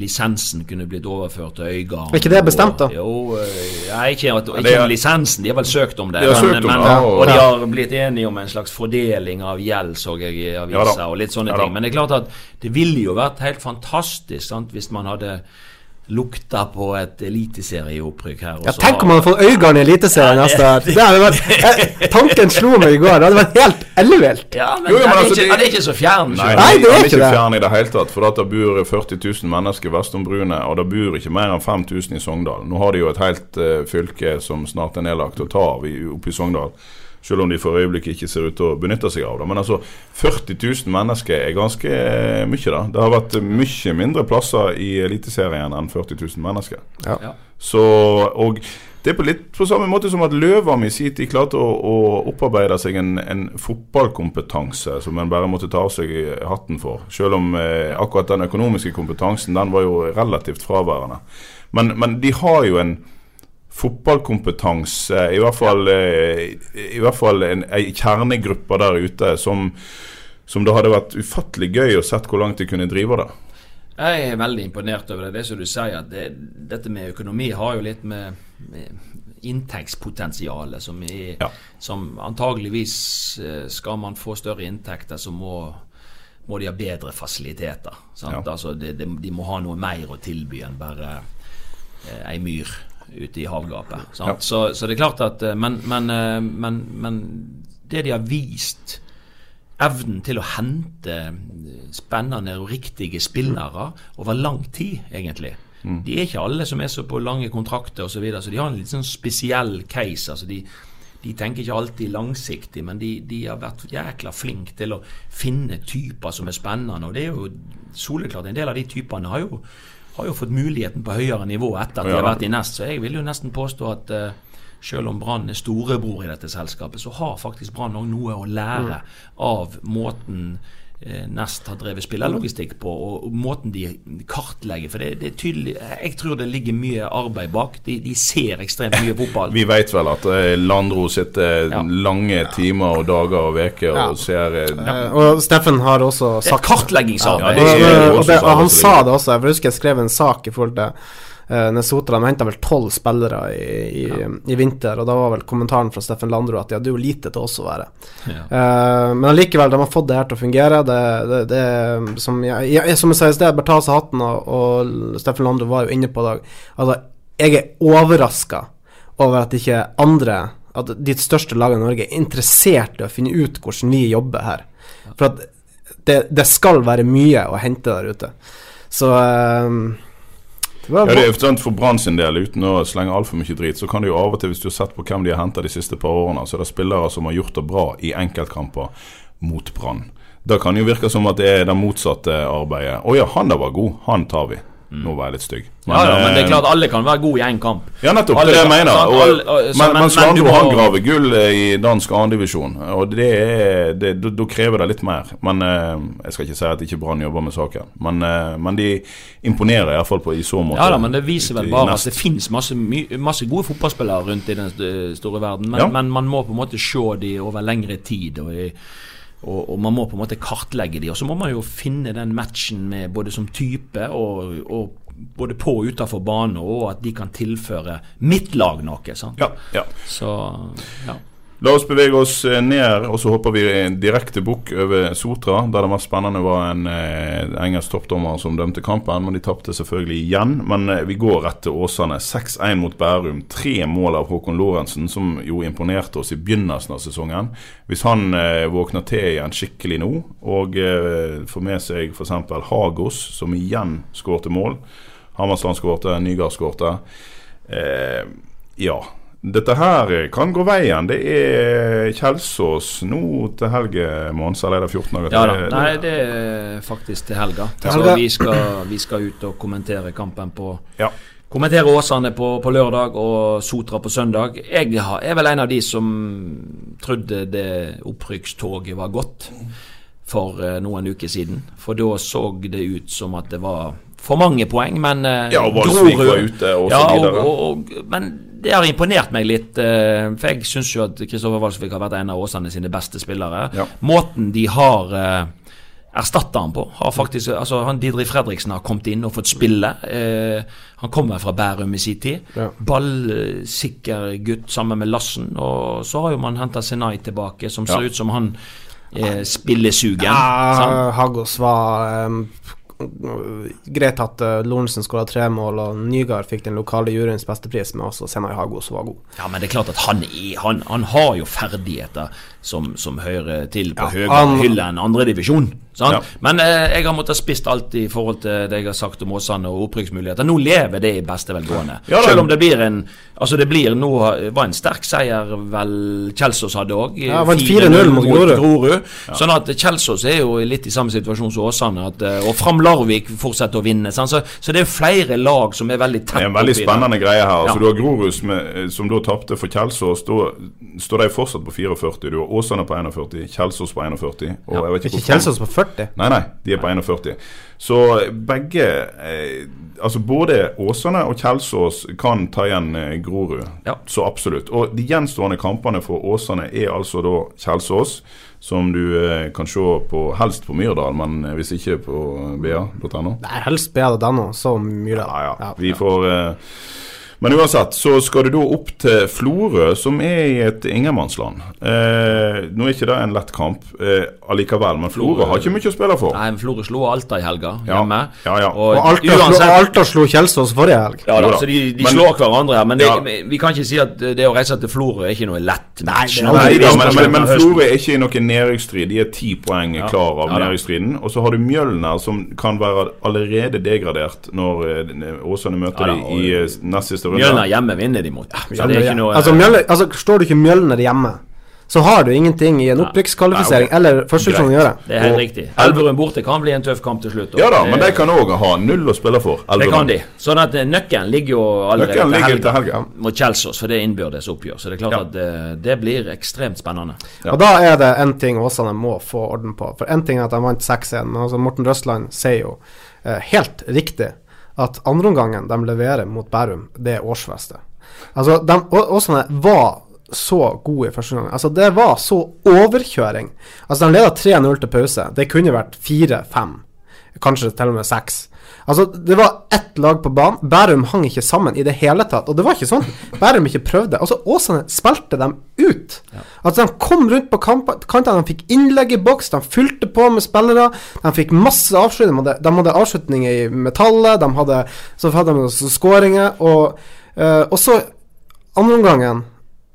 lisensen kunne blitt overført til Øygarden. Er ikke det bestemt, da? Og- Jo, eh, ja, ikke, at, ikke det er- om lisensen, de har vel søkt om det. De men, om men, det, ja, og- og de har blitt enige om en slags fordeling av gjeld, så jeg i Ja avisa, da. og litt sånne Ja ting. Men det er klart at det ville jo vært helt fantastisk sant, hvis man hadde lukta på et eliteserieopprykk her. og ja, så tenk om man får øynene Øygarden i Eliteserien Ja, neste år! Det tanken slo meg i går. Det hadde vært helt ellevilt. Ja, men, Jo, men den er altså, ikke, det- er ikke så fjern. Nei, nei. Nei, det er han ikke det. fjern i det hele tatt. For at det bor 40 000 mennesker vest om Brune, og det bor ikke mer enn 5000 i Sogndal. Nå har de jo et helt uh, fylke som snart er nedlagt å ta av oppe i Sogndal. Selv om de for øyeblikket ikke ser ut til å benytte seg av det. Men altså, 40 000 mennesker er ganske eh, mye, da. Det har vært eh, mye mindre plasser i Eliteserien enn 40 000 mennesker. Ja. Ja. Så, og det er på litt på samme måte som at Løvam i sin tid klarte å, å opparbeide seg en, en fotballkompetanse som en bare måtte ta av seg hatten for. Selv om eh, akkurat den økonomiske kompetansen den var jo relativt fraværende. Men, men de har jo en fotballkompetanse, i hvert fall, eh, i hvert fall en, en kjernegruppe der ute som, som det hadde vært ufattelig gøy å sett hvor langt de kunne drive det. Jeg er veldig imponert over det. Det som du sier, at det, dette med økonomi har jo litt med, med inntektspotensialet som, er, Ja. som antageligvis eh, Skal man få større inntekter, så må, må de ha bedre fasiliteter. Sant? Ja. Altså, de, de, de må ha noe mer å tilby enn bare eh, ei myr ute i havgapet. Sant? Ja. Så, så det er klart at eh, men, men, eh, men, men det de har vist Evnen til å hente spennende og riktige spillere over lang tid, egentlig. De er ikke alle som er så på lange kontrakter osv., så, videre, så de har en litt sånn spesiell case. altså de de tenker ikke alltid langsiktig, men de, de har vært jækla flinke til å finne typer som er spennende. Og det er jo soleklart En del av de typene har jo, har jo fått muligheten på høyere nivå etter at de har vært i Nest. Så jeg vil jo nesten påstå at uh, selv om Brann er storebror i dette selskapet, så har faktisk Brann òg noe å lære av måten eh, Nest har drevet spillerlogistikk på, og, måten de kartlegger. For det, det er tydelig Jeg tror det ligger mye arbeid bak. De, de ser ekstremt mye fotball. Vi vet vel at eh, Landro sitter Ja. lange timer og dager og uker Ja. og ser eh, Eh, og Steffen har også Det er sagt kartleggingsarbeid. Ja, og, det og, det, og han sa det- det også. Jeg husker jeg skrev en sak i forhold til uh, Nesotra. De henta vel tolv spillere i, i, i vinter, og da var vel kommentaren fra Steffen Landro at de hadde jo lite til oss å være. Ja. Eh, men allikevel, de har fått det her til å fungere. Det, det, det som, jeg, jeg, som jeg sa i sted, bare ta av seg hatten, og, og Steffen Landro var jo inne på det. Altså, jeg er overraska over at ikke andre At de største lagene i Norge er interessert i å finne ut hvordan vi jobber her. For at det, det skal være mye å hente der ute. Så eh, var Ja, det er sant For Brann sin del, uten å slenge altfor mye drit, så kan det jo av og til, hvis du har sett på hvem de har henta de siste par årene, så er det spillere som har gjort det bra i enkeltkamper mot Brann. Da kan det jo virke som at det er det motsatte arbeidet. Å ja, han der var god. Han tar vi. Nå var jeg litt stygg. ja, ja, men det er eh, klart alle kan være gode i én kamp. Ja, nettopp. Alle det jeg mener. Og, alle- og- så- men, men- men du Landro må- han graver gull eh, i dansk andredivisjon, og det er da, krever det litt mer. Men eh, Jeg skal ikke si at ikke Brann jobber med saken, men, men de imponerer iallfall på i så måte. Ja da, men det viser vel bare nest. at det finnes masse, masse gode fotballspillere rundt i den store verden. Men, Ja. men man må på en måte se de over lengre tid. Og, i, og, og man må på en måte kartlegge de. Og så må man jo finne den matchen med både som type og, og både på og utenfor bane, og at de kan tilføre mitt lag noe. sant? Ja, ja. Så ja. La oss bevege oss eh, ned, og så hopper vi direkte bukk over Sotra. Der det mest spennende var en eh, engelsk toppdommer som dømte kampen, men de tapte selvfølgelig igjen. Men eh, vi går rett til Åsane. 6-1 mot Bærum. Tre mål av Håkon Lorentzen, som jo imponerte oss i begynnelsen av sesongen. Hvis han eh, våkner til igjen skikkelig nå, og eh, får med seg f.eks. Hagos, som igjen skårte mål Hammersland skårte, Nygaard skårte. Eh, ja. Dette her kan gå veien. Det er Kjelsås nå til helge, Mons. Eller er det 14 dager Ja da. Nei, det er faktisk til helga. Til Så vi skal, vi skal ut og kommentere kampen på Ja. Kommentere Åsane på, på lørdag og Sotra på søndag. Jeg har- er vel en av de som trodde det opprykkstoget var gått for eh, noen uker siden. For da så det ut som at det var for mange poeng, men eh, Ja, og Valsvik var ute og så ja, videre. Og, og, men det har imponert meg litt. eh, For jeg syns jo at Kristoffer Valsvik har vært en av Åsane sine beste spillere. Ja. Måten de har eh, erstatta han på. Har faktisk, altså han Didrik Fredriksen har kommet inn og fått spille. Eh, han kommer fra Bærum i sin tid. Ja. Ballsikker gutt sammen med Lassen. Og så har jo man henta Senai tilbake, som ser Ja. ut som han eh, spillesugen. Ja, sant? Hagos var um, greit at uh, Lorentzen skåra tre mål, og Nygaard fikk den lokale juryens beste pris, men også Senai som var god. Ja, men det er klart at han, er, han, han har jo ferdigheter som, som hører til på Ja, høyere hylle enn andredivisjon. Ja. Men eh, jeg har måttet spist alt i forhold til det jeg har sagt om Åsane og opprykksmuligheter. Nå lever det i beste velgående. Ja, Selv om det blir en Altså det blir nå var en sterk seier vel Kjelsås hadde òg. Ja, vant 4-0 mot Grorud. Sånn at Kjelsås er jo litt i samme situasjon som Åsane. At, eh, og Fram Larvik fortsetter å vinne. Sant? Så, så det er flere lag som er veldig tett Det er en veldig spennende greie her. Altså, Ja. Du har Grorud som, som da tapte for Kjelsås. Da står de fortsatt på 44. Du har Åsane på 41, Kjelsås på 41. Og Ja. jeg vet Ikke ikke Kjelsås på 40? Nei, nei, de er på 41. Så begge eh, Altså både Åsane og Kjelsås kan ta igjen eh, Grorud. Ja. Så absolutt. Og de gjenstående kampene for Åsane er altså da Kjelsås, som du eh, kan se på helst på Myrdal, men eh, hvis ikke på ba.no. Nei, helst ba.no, så Myrdal. da. Ja, ja. Vi får, eh, Men uansett så skal du da opp til Florø, som er i et ingenmannsland. Eh, nå er ikke det en lett kamp eh, allikevel, men Florø har ikke mye å spille for. Nei, men Florø slo Alta i helga, hjemme. Ja, ja. Og Alta, slo, uansett- Alta slo Kjelsås forrige helg. Ja da, så de, de Men- slår hverandre her. Men det, Ja. vi kan ikke si at det å reise til Florø er ikke noe lett match. det er Når Nei, da, men, men, men. Florø er ikke i noen nedrykksstrid. De er ti poeng klar av Ja nedrykksstriden. Og så har du Mjølner, som kan være allerede degradert når eh, Åsane møter Ja da, de i eh, nest siste runde. Mjølner hjemme vinner de mot. Så det er ikke noe altså, Mjølner, altså, står du ikke Mjølner hjemme, så har du ingenting i en opprykkskvalifisering Nei, ok. eller førsteutgang å gjøre. Det er helt Og- riktig. Elverum borte kan bli en tøff kamp til slutt. og Ja da, det- men de kan òg ha null å spille for. Det kan de. Sånn at eh, nøkkelen ligger jo allerede ligger til til helga mot Kjelsås, for det er innbyrdes oppgjør. Så det er klart Ja. at det, det blir ekstremt spennende. Ja. Og da er det en ting Åsane må få orden på. For en ting er at de vant 6-1, men altså Morten Røsland sier jo eh, helt riktig at andreomgangen de leverer mot Bærum, det er årsfeste. Altså, de, Åsane var så gode i første gang. Altså, det var så overkjøring. Altså, de leda 3-0 til pause. Det kunne vært 4-5, kanskje til og med 6. Altså, det var ett lag på banen. Bærum hang ikke sammen i det hele tatt. Og det var ikke sånn Bærum ikke prøvde. Altså, Åsane spilte dem ut. Altså, de kom rundt på kantene, de fikk innlegg i boks, de fylte på med spillere. De fikk masse avslutninger. De hadde, de hadde avslutninger i metallet, de hadde, så hadde de skåringer. Og, eh, og så, andre omgangen,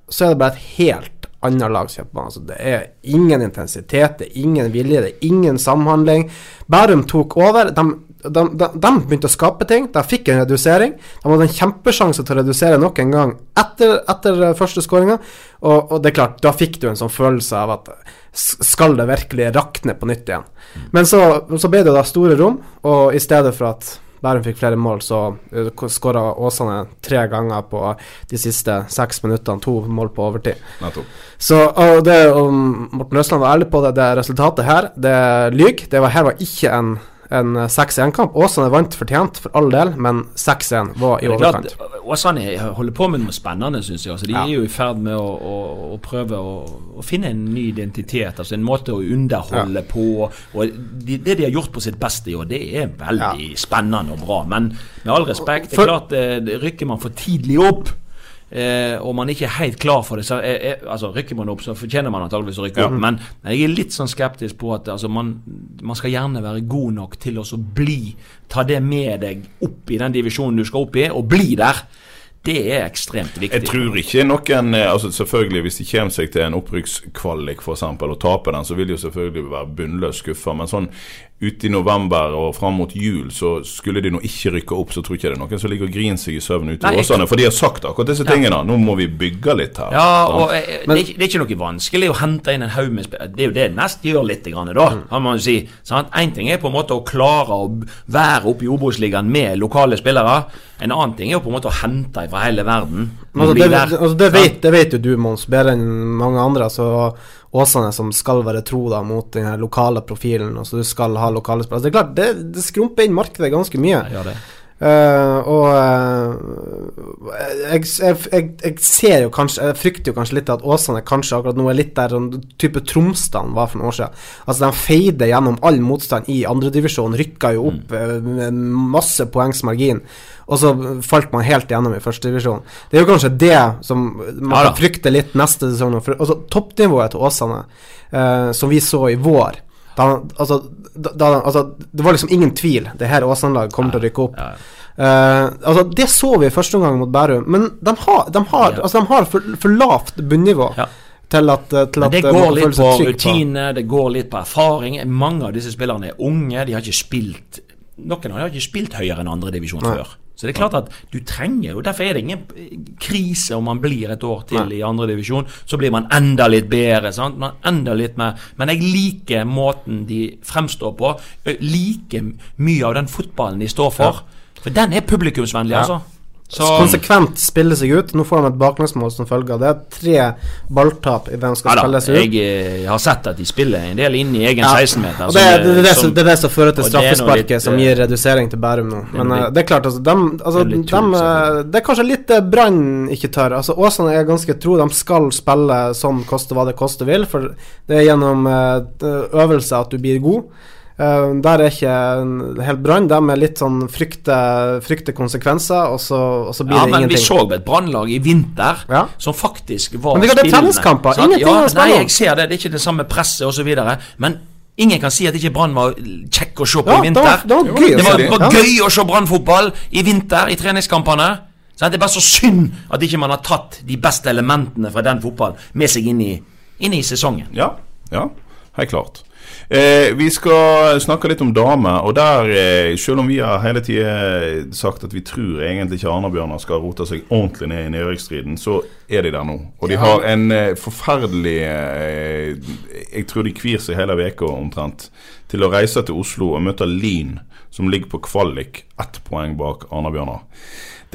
så er det bare et helt annet lag. Altså, det er ingen intensitet, det er ingen vilje, det er ingen samhandling. Bærum tok over. De, de, de, de begynte å skape ting. De fikk en redusering. De hadde en kjempesjanse til å redusere nok en gang etter, etter eh, første skåringa. Og, og det er klart, da fikk du en sånn følelse av at skal det virkelig rakne på nytt igjen? Men så, så ble det da store rom, og i stedet for at Bærum fikk flere mål, så uh, skåra Åsane tre ganger på de siste seks minuttene. To mål på overtid. Så og det, og Morten Østland var ærlig på det, det resultatet her, det lyver. Det var, her var ikke en, en 6-1-kamp. Åsane vant fortjent, for all del, men 6-1 var i er overkant. Åsane holder på med noe spennende, syns jeg. Altså, de Ja. er jo i ferd med å, å, å prøve å, å finne en ny identitet. Altså En måte å underholde på. Og de, Det de har gjort på sitt beste i år, det er veldig spennende og bra. Men med all respekt, det For- er klart eh, det rykker man for tidlig opp. Eh, og man er ikke helt klar for det. Så, er, er, altså Rykker man opp, så fortjener man antakeligvis å rykke Ja. opp. Men, men jeg er litt sånn skeptisk på at altså, man, man skal gjerne være god nok til å bli Ta det med deg opp i den divisjonen du skal opp i, og bli der. Det er ekstremt viktig. Jeg tror ikke noen eh, altså Selvfølgelig Hvis de kommer seg til en opprykkskvalik eksempel, og taper den, så vil de jo selvfølgelig være bunnløst skuffa. Men sånn ute i november og fram mot jul, så skulle de nå ikke rykke opp, så tror ikke det er noen som ligger og griner seg i søvn ute i Åsane. For de har sagt akkurat disse tingene. Nå må vi bygge litt her. Ja, og ja. Men, det, er ikke, det er ikke noe vanskelig å hente inn en haug med spillere. Det er jo det Nest gjør litt, grann, da, kan man jo si. Én ting er på en måte å klare å være oppe i Obos-ligaen med lokale spillere. En annen ting er jo på en måte å hente fra hele verden. Altså, det, altså, det, vet, det vet jo du, Mons, bedre enn mange andre. Altså, Åsane som skal være tro da mot den lokale profilen. Altså, du skal ha lokale spillere. Altså, det er klart, det, det skrumper inn markedet ganske mye. Ja, det. Eh, og uh, jeg, jeg, jeg, jeg ser jo kanskje Jeg frykter jo kanskje litt at Åsane kanskje akkurat nå er litt der sånn type Tromsdalen var for noen år siden. Altså De feide gjennom all motstand i andredivisjon, rykka jo opp mm. med masse poengs margin, og så falt man helt gjennom i førstedivisjon. Det er jo kanskje det som man Ja frykter litt neste sesong. altså, toppnivået til Åsane, uh, som vi så i vår da, altså, da, da, altså, det var liksom ingen tvil. Det her Åsanlag kommer ja, til å rykke opp. Ja. Eh, altså Det så vi første omgang mot Bærum, men de har, de har, Ja. altså, de har for, for lavt bunnivå til at, eh, til at det eh, går litt på rutine, på. det går litt på erfaring. Mange av disse spillerne er unge, de har ikke spilt Noen har ikke spilt høyere enn andredivisjon Nei. før. Så det er klart at du trenger jo Derfor er det ingen krise om man blir et år til Nei. i andredivisjon. Så blir man enda litt bedre. Sant? Man enda litt mer Men jeg liker måten de fremstår på. Like liker mye av den fotballen de står for. For den er publikumsvennlig, Ja. altså. Så Konsekvent spille seg ut. Nå får de et baklengsmål som følge av det. Tre balltap i hvem skal ja spille seg ut. jeg eh, har sett at de spiller en del inn i egen Ja. 16-meter. Det, det, det, det, det er det som fører til straffesparket som eh, gir redusering til Bærum nå. Men eh, litt- det er klart, altså, dem, altså det er dem, eh. Det er kanskje litt Brann ikke tør. Altså Åsane er ganske tro. De skal spille sånn koste hva det koste vil, for det er gjennom øvelse at du blir god. Eh, der er ikke helt Brann. De er litt sånn frykter, frykte konsekvenser, og så, og så blir Ja, det men vi så et brannlag i vinter Ja. som faktisk var Men det er spillende. treningskamper, ingenting ja, å spille Nei, jeg ser det. Det er ikke det samme presset osv. Men ingen kan si at ikke Brann var kjekk å se på Ja, i det vinter. var, det var gøy Det var, det var gøy å se Brann-fotball i vinter, i treningskampene. Så Det er bare så synd at ikke man har tatt de beste elementene fra den fotballen med seg inn i, inn i sesongen. Ja, ja, helt klart. Eh, vi skal snakke litt om damer, og der, eh, selv om vi har hele tida sagt at vi tror egentlig ikke Arna-Bjørnar skal rote seg ordentlig ned i nedrykksstriden, så er de der nå. Og de har en eh, forferdelig eh, Jeg tror de kvir seg hele uka omtrent til å reise til Oslo og møte Lyn, som ligger på kvalik ett poeng bak Arna-Bjørnar.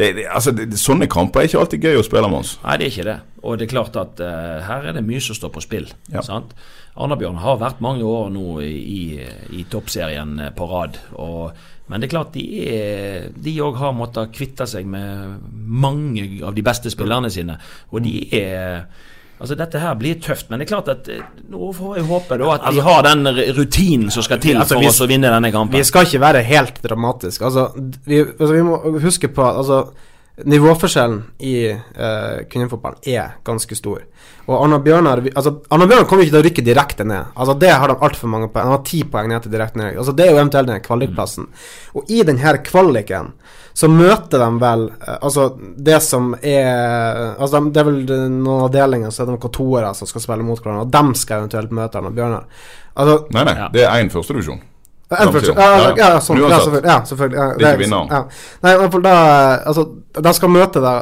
Det, det, altså, det, sånne kamper er ikke alltid gøy å spille med oss. Nei, det er ikke det. Og det er klart at uh, her er det mye som står på spill. Ja. sant? Arna-Bjørn har vært mange år nå i, i, toppserien på rad. Og, men det er klart de òg har måttet kvitte seg med mange av de beste spillerne sine. Og de er Altså Dette her blir tøft, men det er klart at eh, nå får jeg håpe da at de har den rutinen som skal til Altså, for vi- oss å vinne denne kampen. Vi skal ikke være helt dramatiske. Altså, vi, altså, vi må huske på altså, nivåforskjellen i uh, kvinnefotballen er ganske stor. Og Arna Bjørnar altså, Arna Bjørnar kommer ikke til å rykke direkte ned. Altså, det har de altfor mange poeng. Han har ti poeng ned til direkte ned. Altså, det er jo eventuelt den kvalikplassen. Og i denne kvaliken så møter de vel uh, Altså, det som er Altså, de, det er vel noen avdelinger så er det noen toere som skal spille mot hverandre, og dem skal eventuelt møte Arna Bjørnar. Altså, Nei, nei, Ja. det er én førstedivisjon. Ja, ja, ja, ja, sånn, ja, selvfølgelig. Ja, selvfølgelig ja, Det er ikke vinneren. Ja. Nei, men fall da Altså, de skal møte da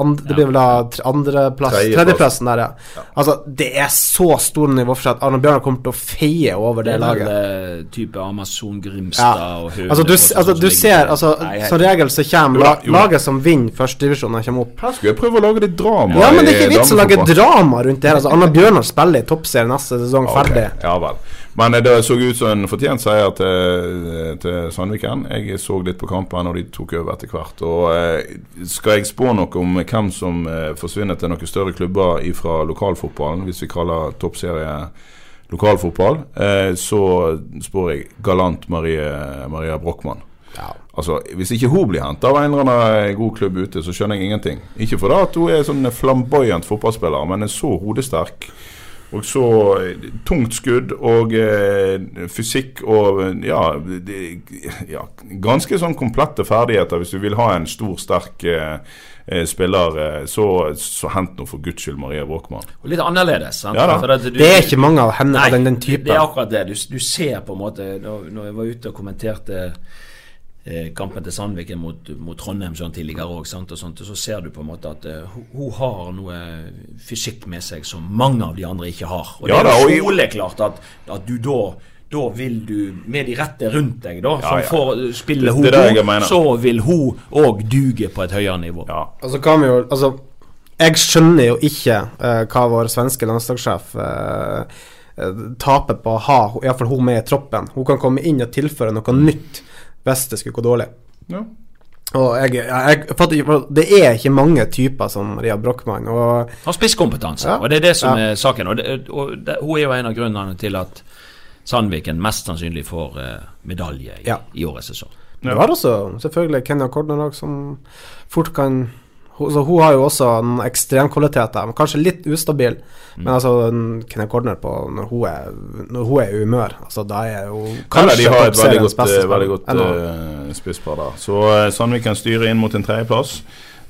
and, Det blir vel da andreplass Tredjeplass. Tredjeplassen der, ja. Altså, det er så stor nivåforskjell at Arne Bjørnar kommer til å feie over det det laget. eh, type Amazon Grimstad Ja. og Hønefoss Altså, du, sånn altså, du ser altså, Nei, Som regel så kommer Jo la, jo laget som vinner førstedivisjonen, kommer opp. Her skulle jeg prøve å lage litt drama. Ja, men det er ikke vits å lage drama rundt det her. Altså, Arne Bjørnar spiller i toppserien neste sesong, ferdig. ferdig. Ja vel. Men eh, det så ut som en fortjent seier til, til Sandviken. Jeg så litt på kampen, og de tok over etter hvert. Og eh, Skal jeg spå noe om hvem som eh, forsvinner til noen større klubber fra lokalfotballen, hvis vi kaller toppserie lokalfotball, eh, så spår jeg galant Marie, Maria Brochmann. Altså, Hvis ikke hun blir henta av en eller annen god klubb ute, så skjønner jeg ingenting. Ikke fordi at hun er sånn flamboyant fotballspiller, men er så hodesterk. Og så eh, tungt skudd og eh, fysikk og eh, ja, de, ja Ganske sånn komplette ferdigheter hvis du vil ha en stor, sterk eh, eh, spiller. Så, så hent nå for guds skyld Maria Brochmann. Og litt annerledes. Sant? Ja da. For at du- Det er ikke mange av henne Nei, av den, den typen. det er akkurat det. Du, du ser på en måte Når, når jeg var ute og kommenterte kampen til Sandviken mot, mot Trondheim sånn tidligere òg, og sånt, og så ser du på en måte at uh, hun, har noe fysikk med seg som mange av de andre ikke har. Og Ja det er jo soleklart at, at du da da vil du, med de rette rundt deg, da, som ja. får spille Det- hun det det jeg god, så vil hun òg duge på et høyere nivå. Ja. Altså, så kan vi jo Altså, jeg skjønner jo ikke uh, hva vår svenske landslagssjef uh, eh, taper på å ha iallfall hun med i troppen. Hun kan komme inn og tilføre noe nytt hvis det skulle gå dårlig. Ja. Og jeg, jeg, Det er ikke mange typer som Ria Brochmann. Og Har spisskompetanse, Ja. og det er det som Ja. er saken. Og, det, og det, hun er jo en av grunnene til at Sandviken mest sannsynlig får eh, medalje i, Ja. i årets sesong. du har også selvfølgelig Kenya Kordner som fort kan hun, så hun har jo også en ekstremkvaliteter, men kanskje litt ustabil. Men altså Kenya Cordner på når hun er Når hun er i humør, altså da er hun Kanskje de har et veldig godt, eh, veldig godt Eller- eh, spisspar der. Så eh, Sandviken styrer inn mot en tredjeplass.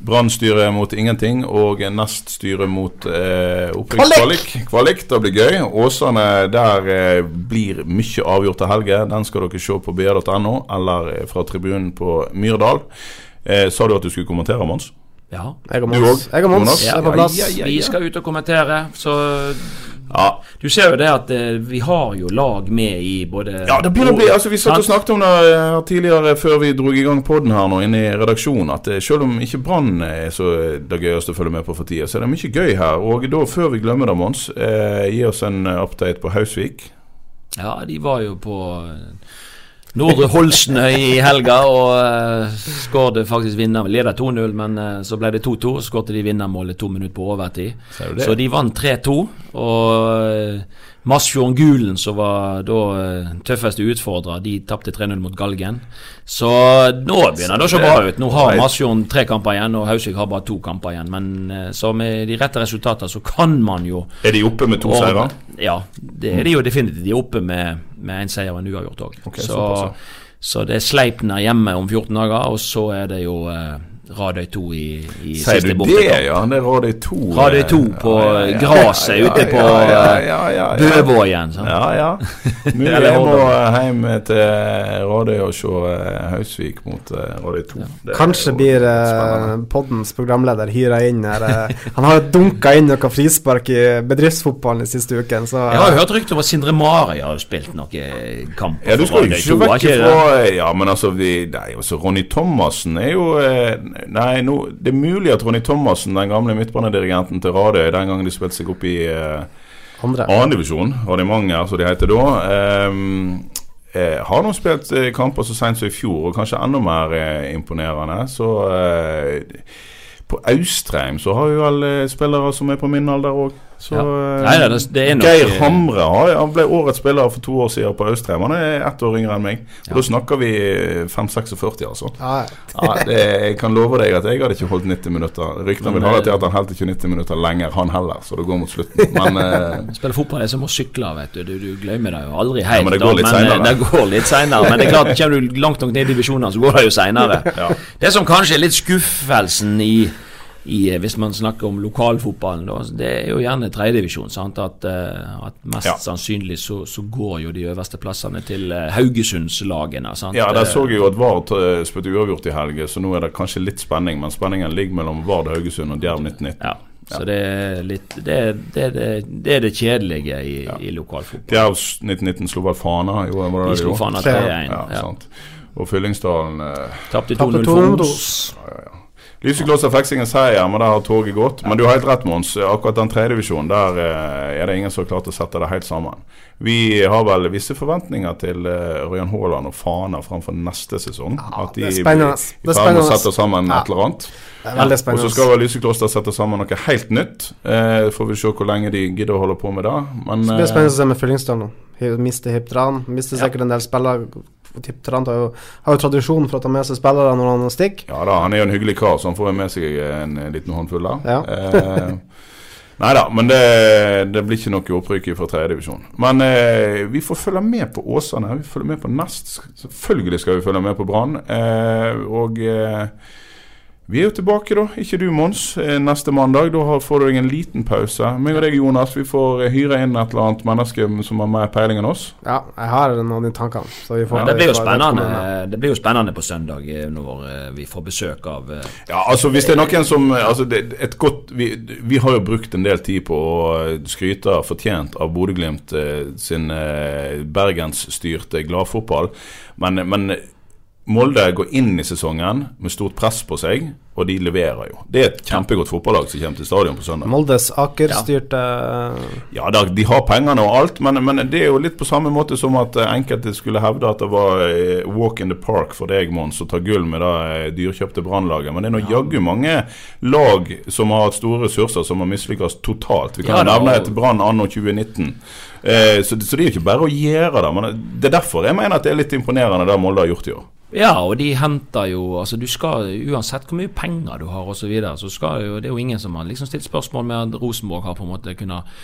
Brann styrer mot ingenting, og Nest styrer mot eh, opprykkskvalik. Kvalik, det blir gøy. Åsane, der eh, blir mye avgjort til helge. Den skal dere se på br.no, eller fra tribunen på Myrdal. Eh, sa du at du skulle kommentere, Mons? Ja. Jeg og Du Mons, jeg og Mons Jonas? er på plass. Ja, ja, ja. Vi skal ut og kommentere, så Ja. Du ser jo det at eh, vi har jo lag med i både Ja, det begynner å bli altså Vi satt og snakket om det eh, tidligere før vi dro i gang podden her nå inne i redaksjonen, at eh, selv om ikke Brann er så eh, det gøyeste å følge med på for tida, så er det mye gøy her. Og da, før vi glemmer det, Mons, eh, gi oss en eh, update på Hausvik. Ja, de var jo på eh, Nordre Holsnøy i helga og uh, skåret faktisk vinner. Leder 2-0, men uh, så ble det 2-2. Så skåret de vinnermålet to minutter på overtid. Så de vant 3-2. Og uh, Masfjorden Gulen, som var da tøffeste utfordrer, de tapte 3-0 mot Galgen. Så nå begynner det å se bra ut. Nå har Masfjorden tre kamper igjen, og Hausvik har bare to kamper igjen. Men så med de rette resultatene så kan man jo Er de oppe med to seire? Ja, det er de jo definitivt. De er oppe med én seier og en uavgjort òg. Okay, så, så, så det er Sleipner hjemme om 14 dager, og så er det jo uh, Radøy 2 i, i Sier siste du det, bortekamp. ja? Det er Radøy 2. Radøy 2 på graset ute på Bøvågen. Ja, ja. Mulig jeg må hjem til Radøy og se eh, Hausvik mot eh, Radøy 2. Det er Kanskje blir eh, poddens programleder hyra inn her. han har dunka inn noe frispark i bedriftsfotballen den siste uken, så Jeg har jo hørt rykter om at Sindre Mari har spilt noen kamper. Ja, du skal jo Radøy ikke 2, vekk ikke det? Ja, men altså, vi, nei, altså Ronny Thomassen er jo eh, Nei, nå, det er mulig at Ronny Thomassen, den gamle midtbanedirigenten til Radøy, den gangen de spilte seg opp i eh, andre. annendivisjon, Radimanger som de heter da, ehm, eh, har nå spilt eh, kamper så sent som i fjor, og kanskje enda mer eh, imponerende. Så eh, på Austrheim så har vi vel eh, spillere som er på min alder òg. Så Ja. eh, Nei, det, det er nok Geir Hamre han ble årets spiller for to år siden på Austrheim. Han er ett år yngre enn meg. Og Da snakker vi 5-46, altså. Ja, Ja, det, jeg kan love deg at jeg hadde ikke holdt 90 minutter. Ryktene vil ha det til at han holdt ikke 90 minutter lenger, han heller. Så det går mot slutten. Men eh, Spiller fotball er som å sykle, vet du. Du, du glemmer det jo aldri helt. Ja, men det går litt litt men, eh, Det går litt senere. Men det er klart, kommer du langt nok ned i divisjonene, så går det jo seinere. Ja. Det som kanskje er litt skuffelsen i, i eh, hvis man snakker om lokalfotballen, da, det er jo gjerne tredjedivisjon. At, eh, at mest Ja. sannsynlig så, så går jo de øverste plassene til eh, Haugesundslagene. Sant? ja, der så jeg jo at Vard spilte uavgjort i helge, så nå er det kanskje litt spenning. Men spenningen ligger mellom Vard Haugesund og Djerv 1919. Ja, så det er litt Det, det, det, det er det kjedelige i, i lokalfotball. Djerv 1919 slo vel Fana? Jo, var det De slo? Fana 3-1. Ja, Ja. Og Fyllingsdalen eh, Tapte Tapte 2-0 2-0 for Os. Lysekloster fikk seg en seier, men der har toget gått. Men du har helt rett, Mons. Akkurat den tredjedivisjonen, der eh, er det ingen som har klart å sette det helt sammen. Vi har vel visse forventninger til Ørjan Haaland og Fana framfor neste sesong. At de det er spennende. blir i ferd med å sette sammen Ja. et eller annet. Veldig Og så skal vel Lysekloster sette sammen noe helt nytt. Eh, får vi se hvor lenge de gidder å holde på med det. Men Så blir det eh, spennende å se med Fyllingsdalen. nå. Mister Hipdran, Mister sikkert en del spillere. Hiptran har jo, har jo tradisjon for å ta med seg spillere når han stikker. Ja da, han er jo en hyggelig kar, så han får jo med seg en liten håndfull der. Ja. Eh, nei da, men det, det blir ikke noe opprykk fra tredjedivisjon. Men eh, vi får følge med på Åsane. Vi følger med på Nest. Selvfølgelig skal vi følge med på Brann. Eh, og eh, vi er jo tilbake, da. Ikke du, Mons, eh, neste mandag. Da får du deg en liten pause. Meg og deg, Jonas, vi får eh, hyre inn et eller annet menneske som har mer peiling enn oss. Ja, jeg har noen får Ja, det blir jo spennende Det blir jo spennende på søndag eh, når vi får besøk av Ja, altså hvis det er noen som altså det, et godt, vi, vi har jo brukt en del tid på å skryte fortjent av Bodø-Glimt sin bergensstyrte gladfotball. Men, men Molde går inn i sesongen med stort press på seg, og de leverer jo. Det er et kjempegodt fotballag som kommer til stadion på søndag. Moldes Aker-styrte Ja, da, de har pengene og alt, men, men det er jo litt på samme måte som at eh, enkelte skulle hevde at det var eh, walk in the park for deg, Mons, å ta gull med det eh, dyrkjøpte Brannlaget. Men det er nå jaggu mange lag som har hatt store ressurser, som har mislykkes totalt. Vi kan Ja, nevne et Brann anno 2019. Eh, så, så det er jo ikke bare å gjøre det. Men det er derfor jeg mener at det er litt imponerende det Molde har gjort i år. Ja, og de henter jo Altså du skal Uansett hvor mye penger du har osv., så, videre, så skal jo Det er jo ingen som har liksom stilt spørsmål med at Rosenborg har på en måte kunnet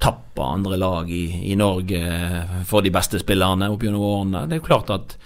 tappe andre lag i, i Norge for de beste spillerne opp gjennom årene. Det er jo klart at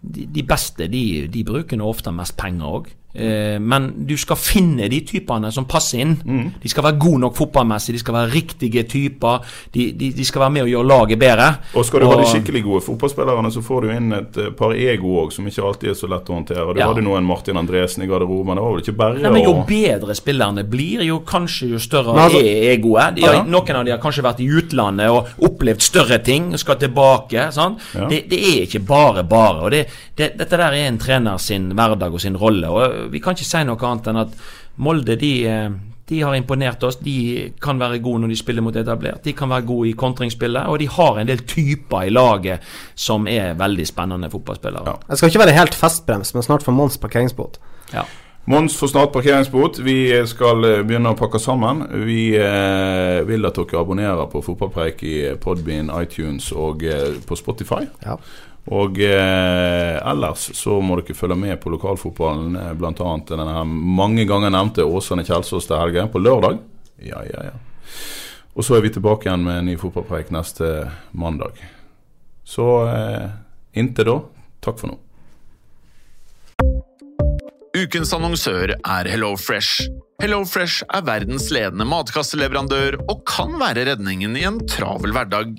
de, de beste de, de bruker nå ofte mest penger òg. Eh, men du skal finne de typene som passer inn. De skal være gode nok fotballmessig, de skal være riktige typer. De, de, de skal være med og gjøre laget bedre. Og skal du ha de skikkelig gode fotballspillerne, så får du inn et eh, par ego òg, som ikke alltid er så lett å håndtere. Du Ja. hadde nå en Martin Andresen i garderoben. Det var vel ikke bare Nei, men Jo å bedre spillerne blir, jo kanskje jo større altså- er egoet. De har, Ja. Noen av de har kanskje vært i utlandet og opplevd større ting og skal tilbake. sant? Ja. Det, det er ikke bare bare. og det, det, Dette der er en trener sin hverdag og sin rolle. og Vi kan ikke si noe annet enn at Molde de, eh, De har imponert oss. De kan være gode når de spiller mot etablert. De kan være gode i kontringsspillet. Og de har en del typer i laget som er veldig spennende fotballspillere. Ja. Jeg skal ikke være helt festbrems, men snart får Mons parkeringsbot. Ja. Mons får snart parkeringsbot. Vi skal eh, begynne å pakke sammen. Vi eh, vil at dere abonnerer på Fotballpreik i Podbean, iTunes og eh, på Spotify. Ja. Og eh, ellers så må dere følge med på lokalfotballen, eh, bl.a. denne her mange ganger nevnte Åsane Kjelsås til helgen, på lørdag. Ja, ja, ja. Og så er vi tilbake igjen med en ny fotballpreik neste mandag. Så eh, inntil da, takk for nå. Ukens annonsør er HelloFresh. HelloFresh er verdens ledende matkasseleverandør og kan være redningen i en travel hverdag.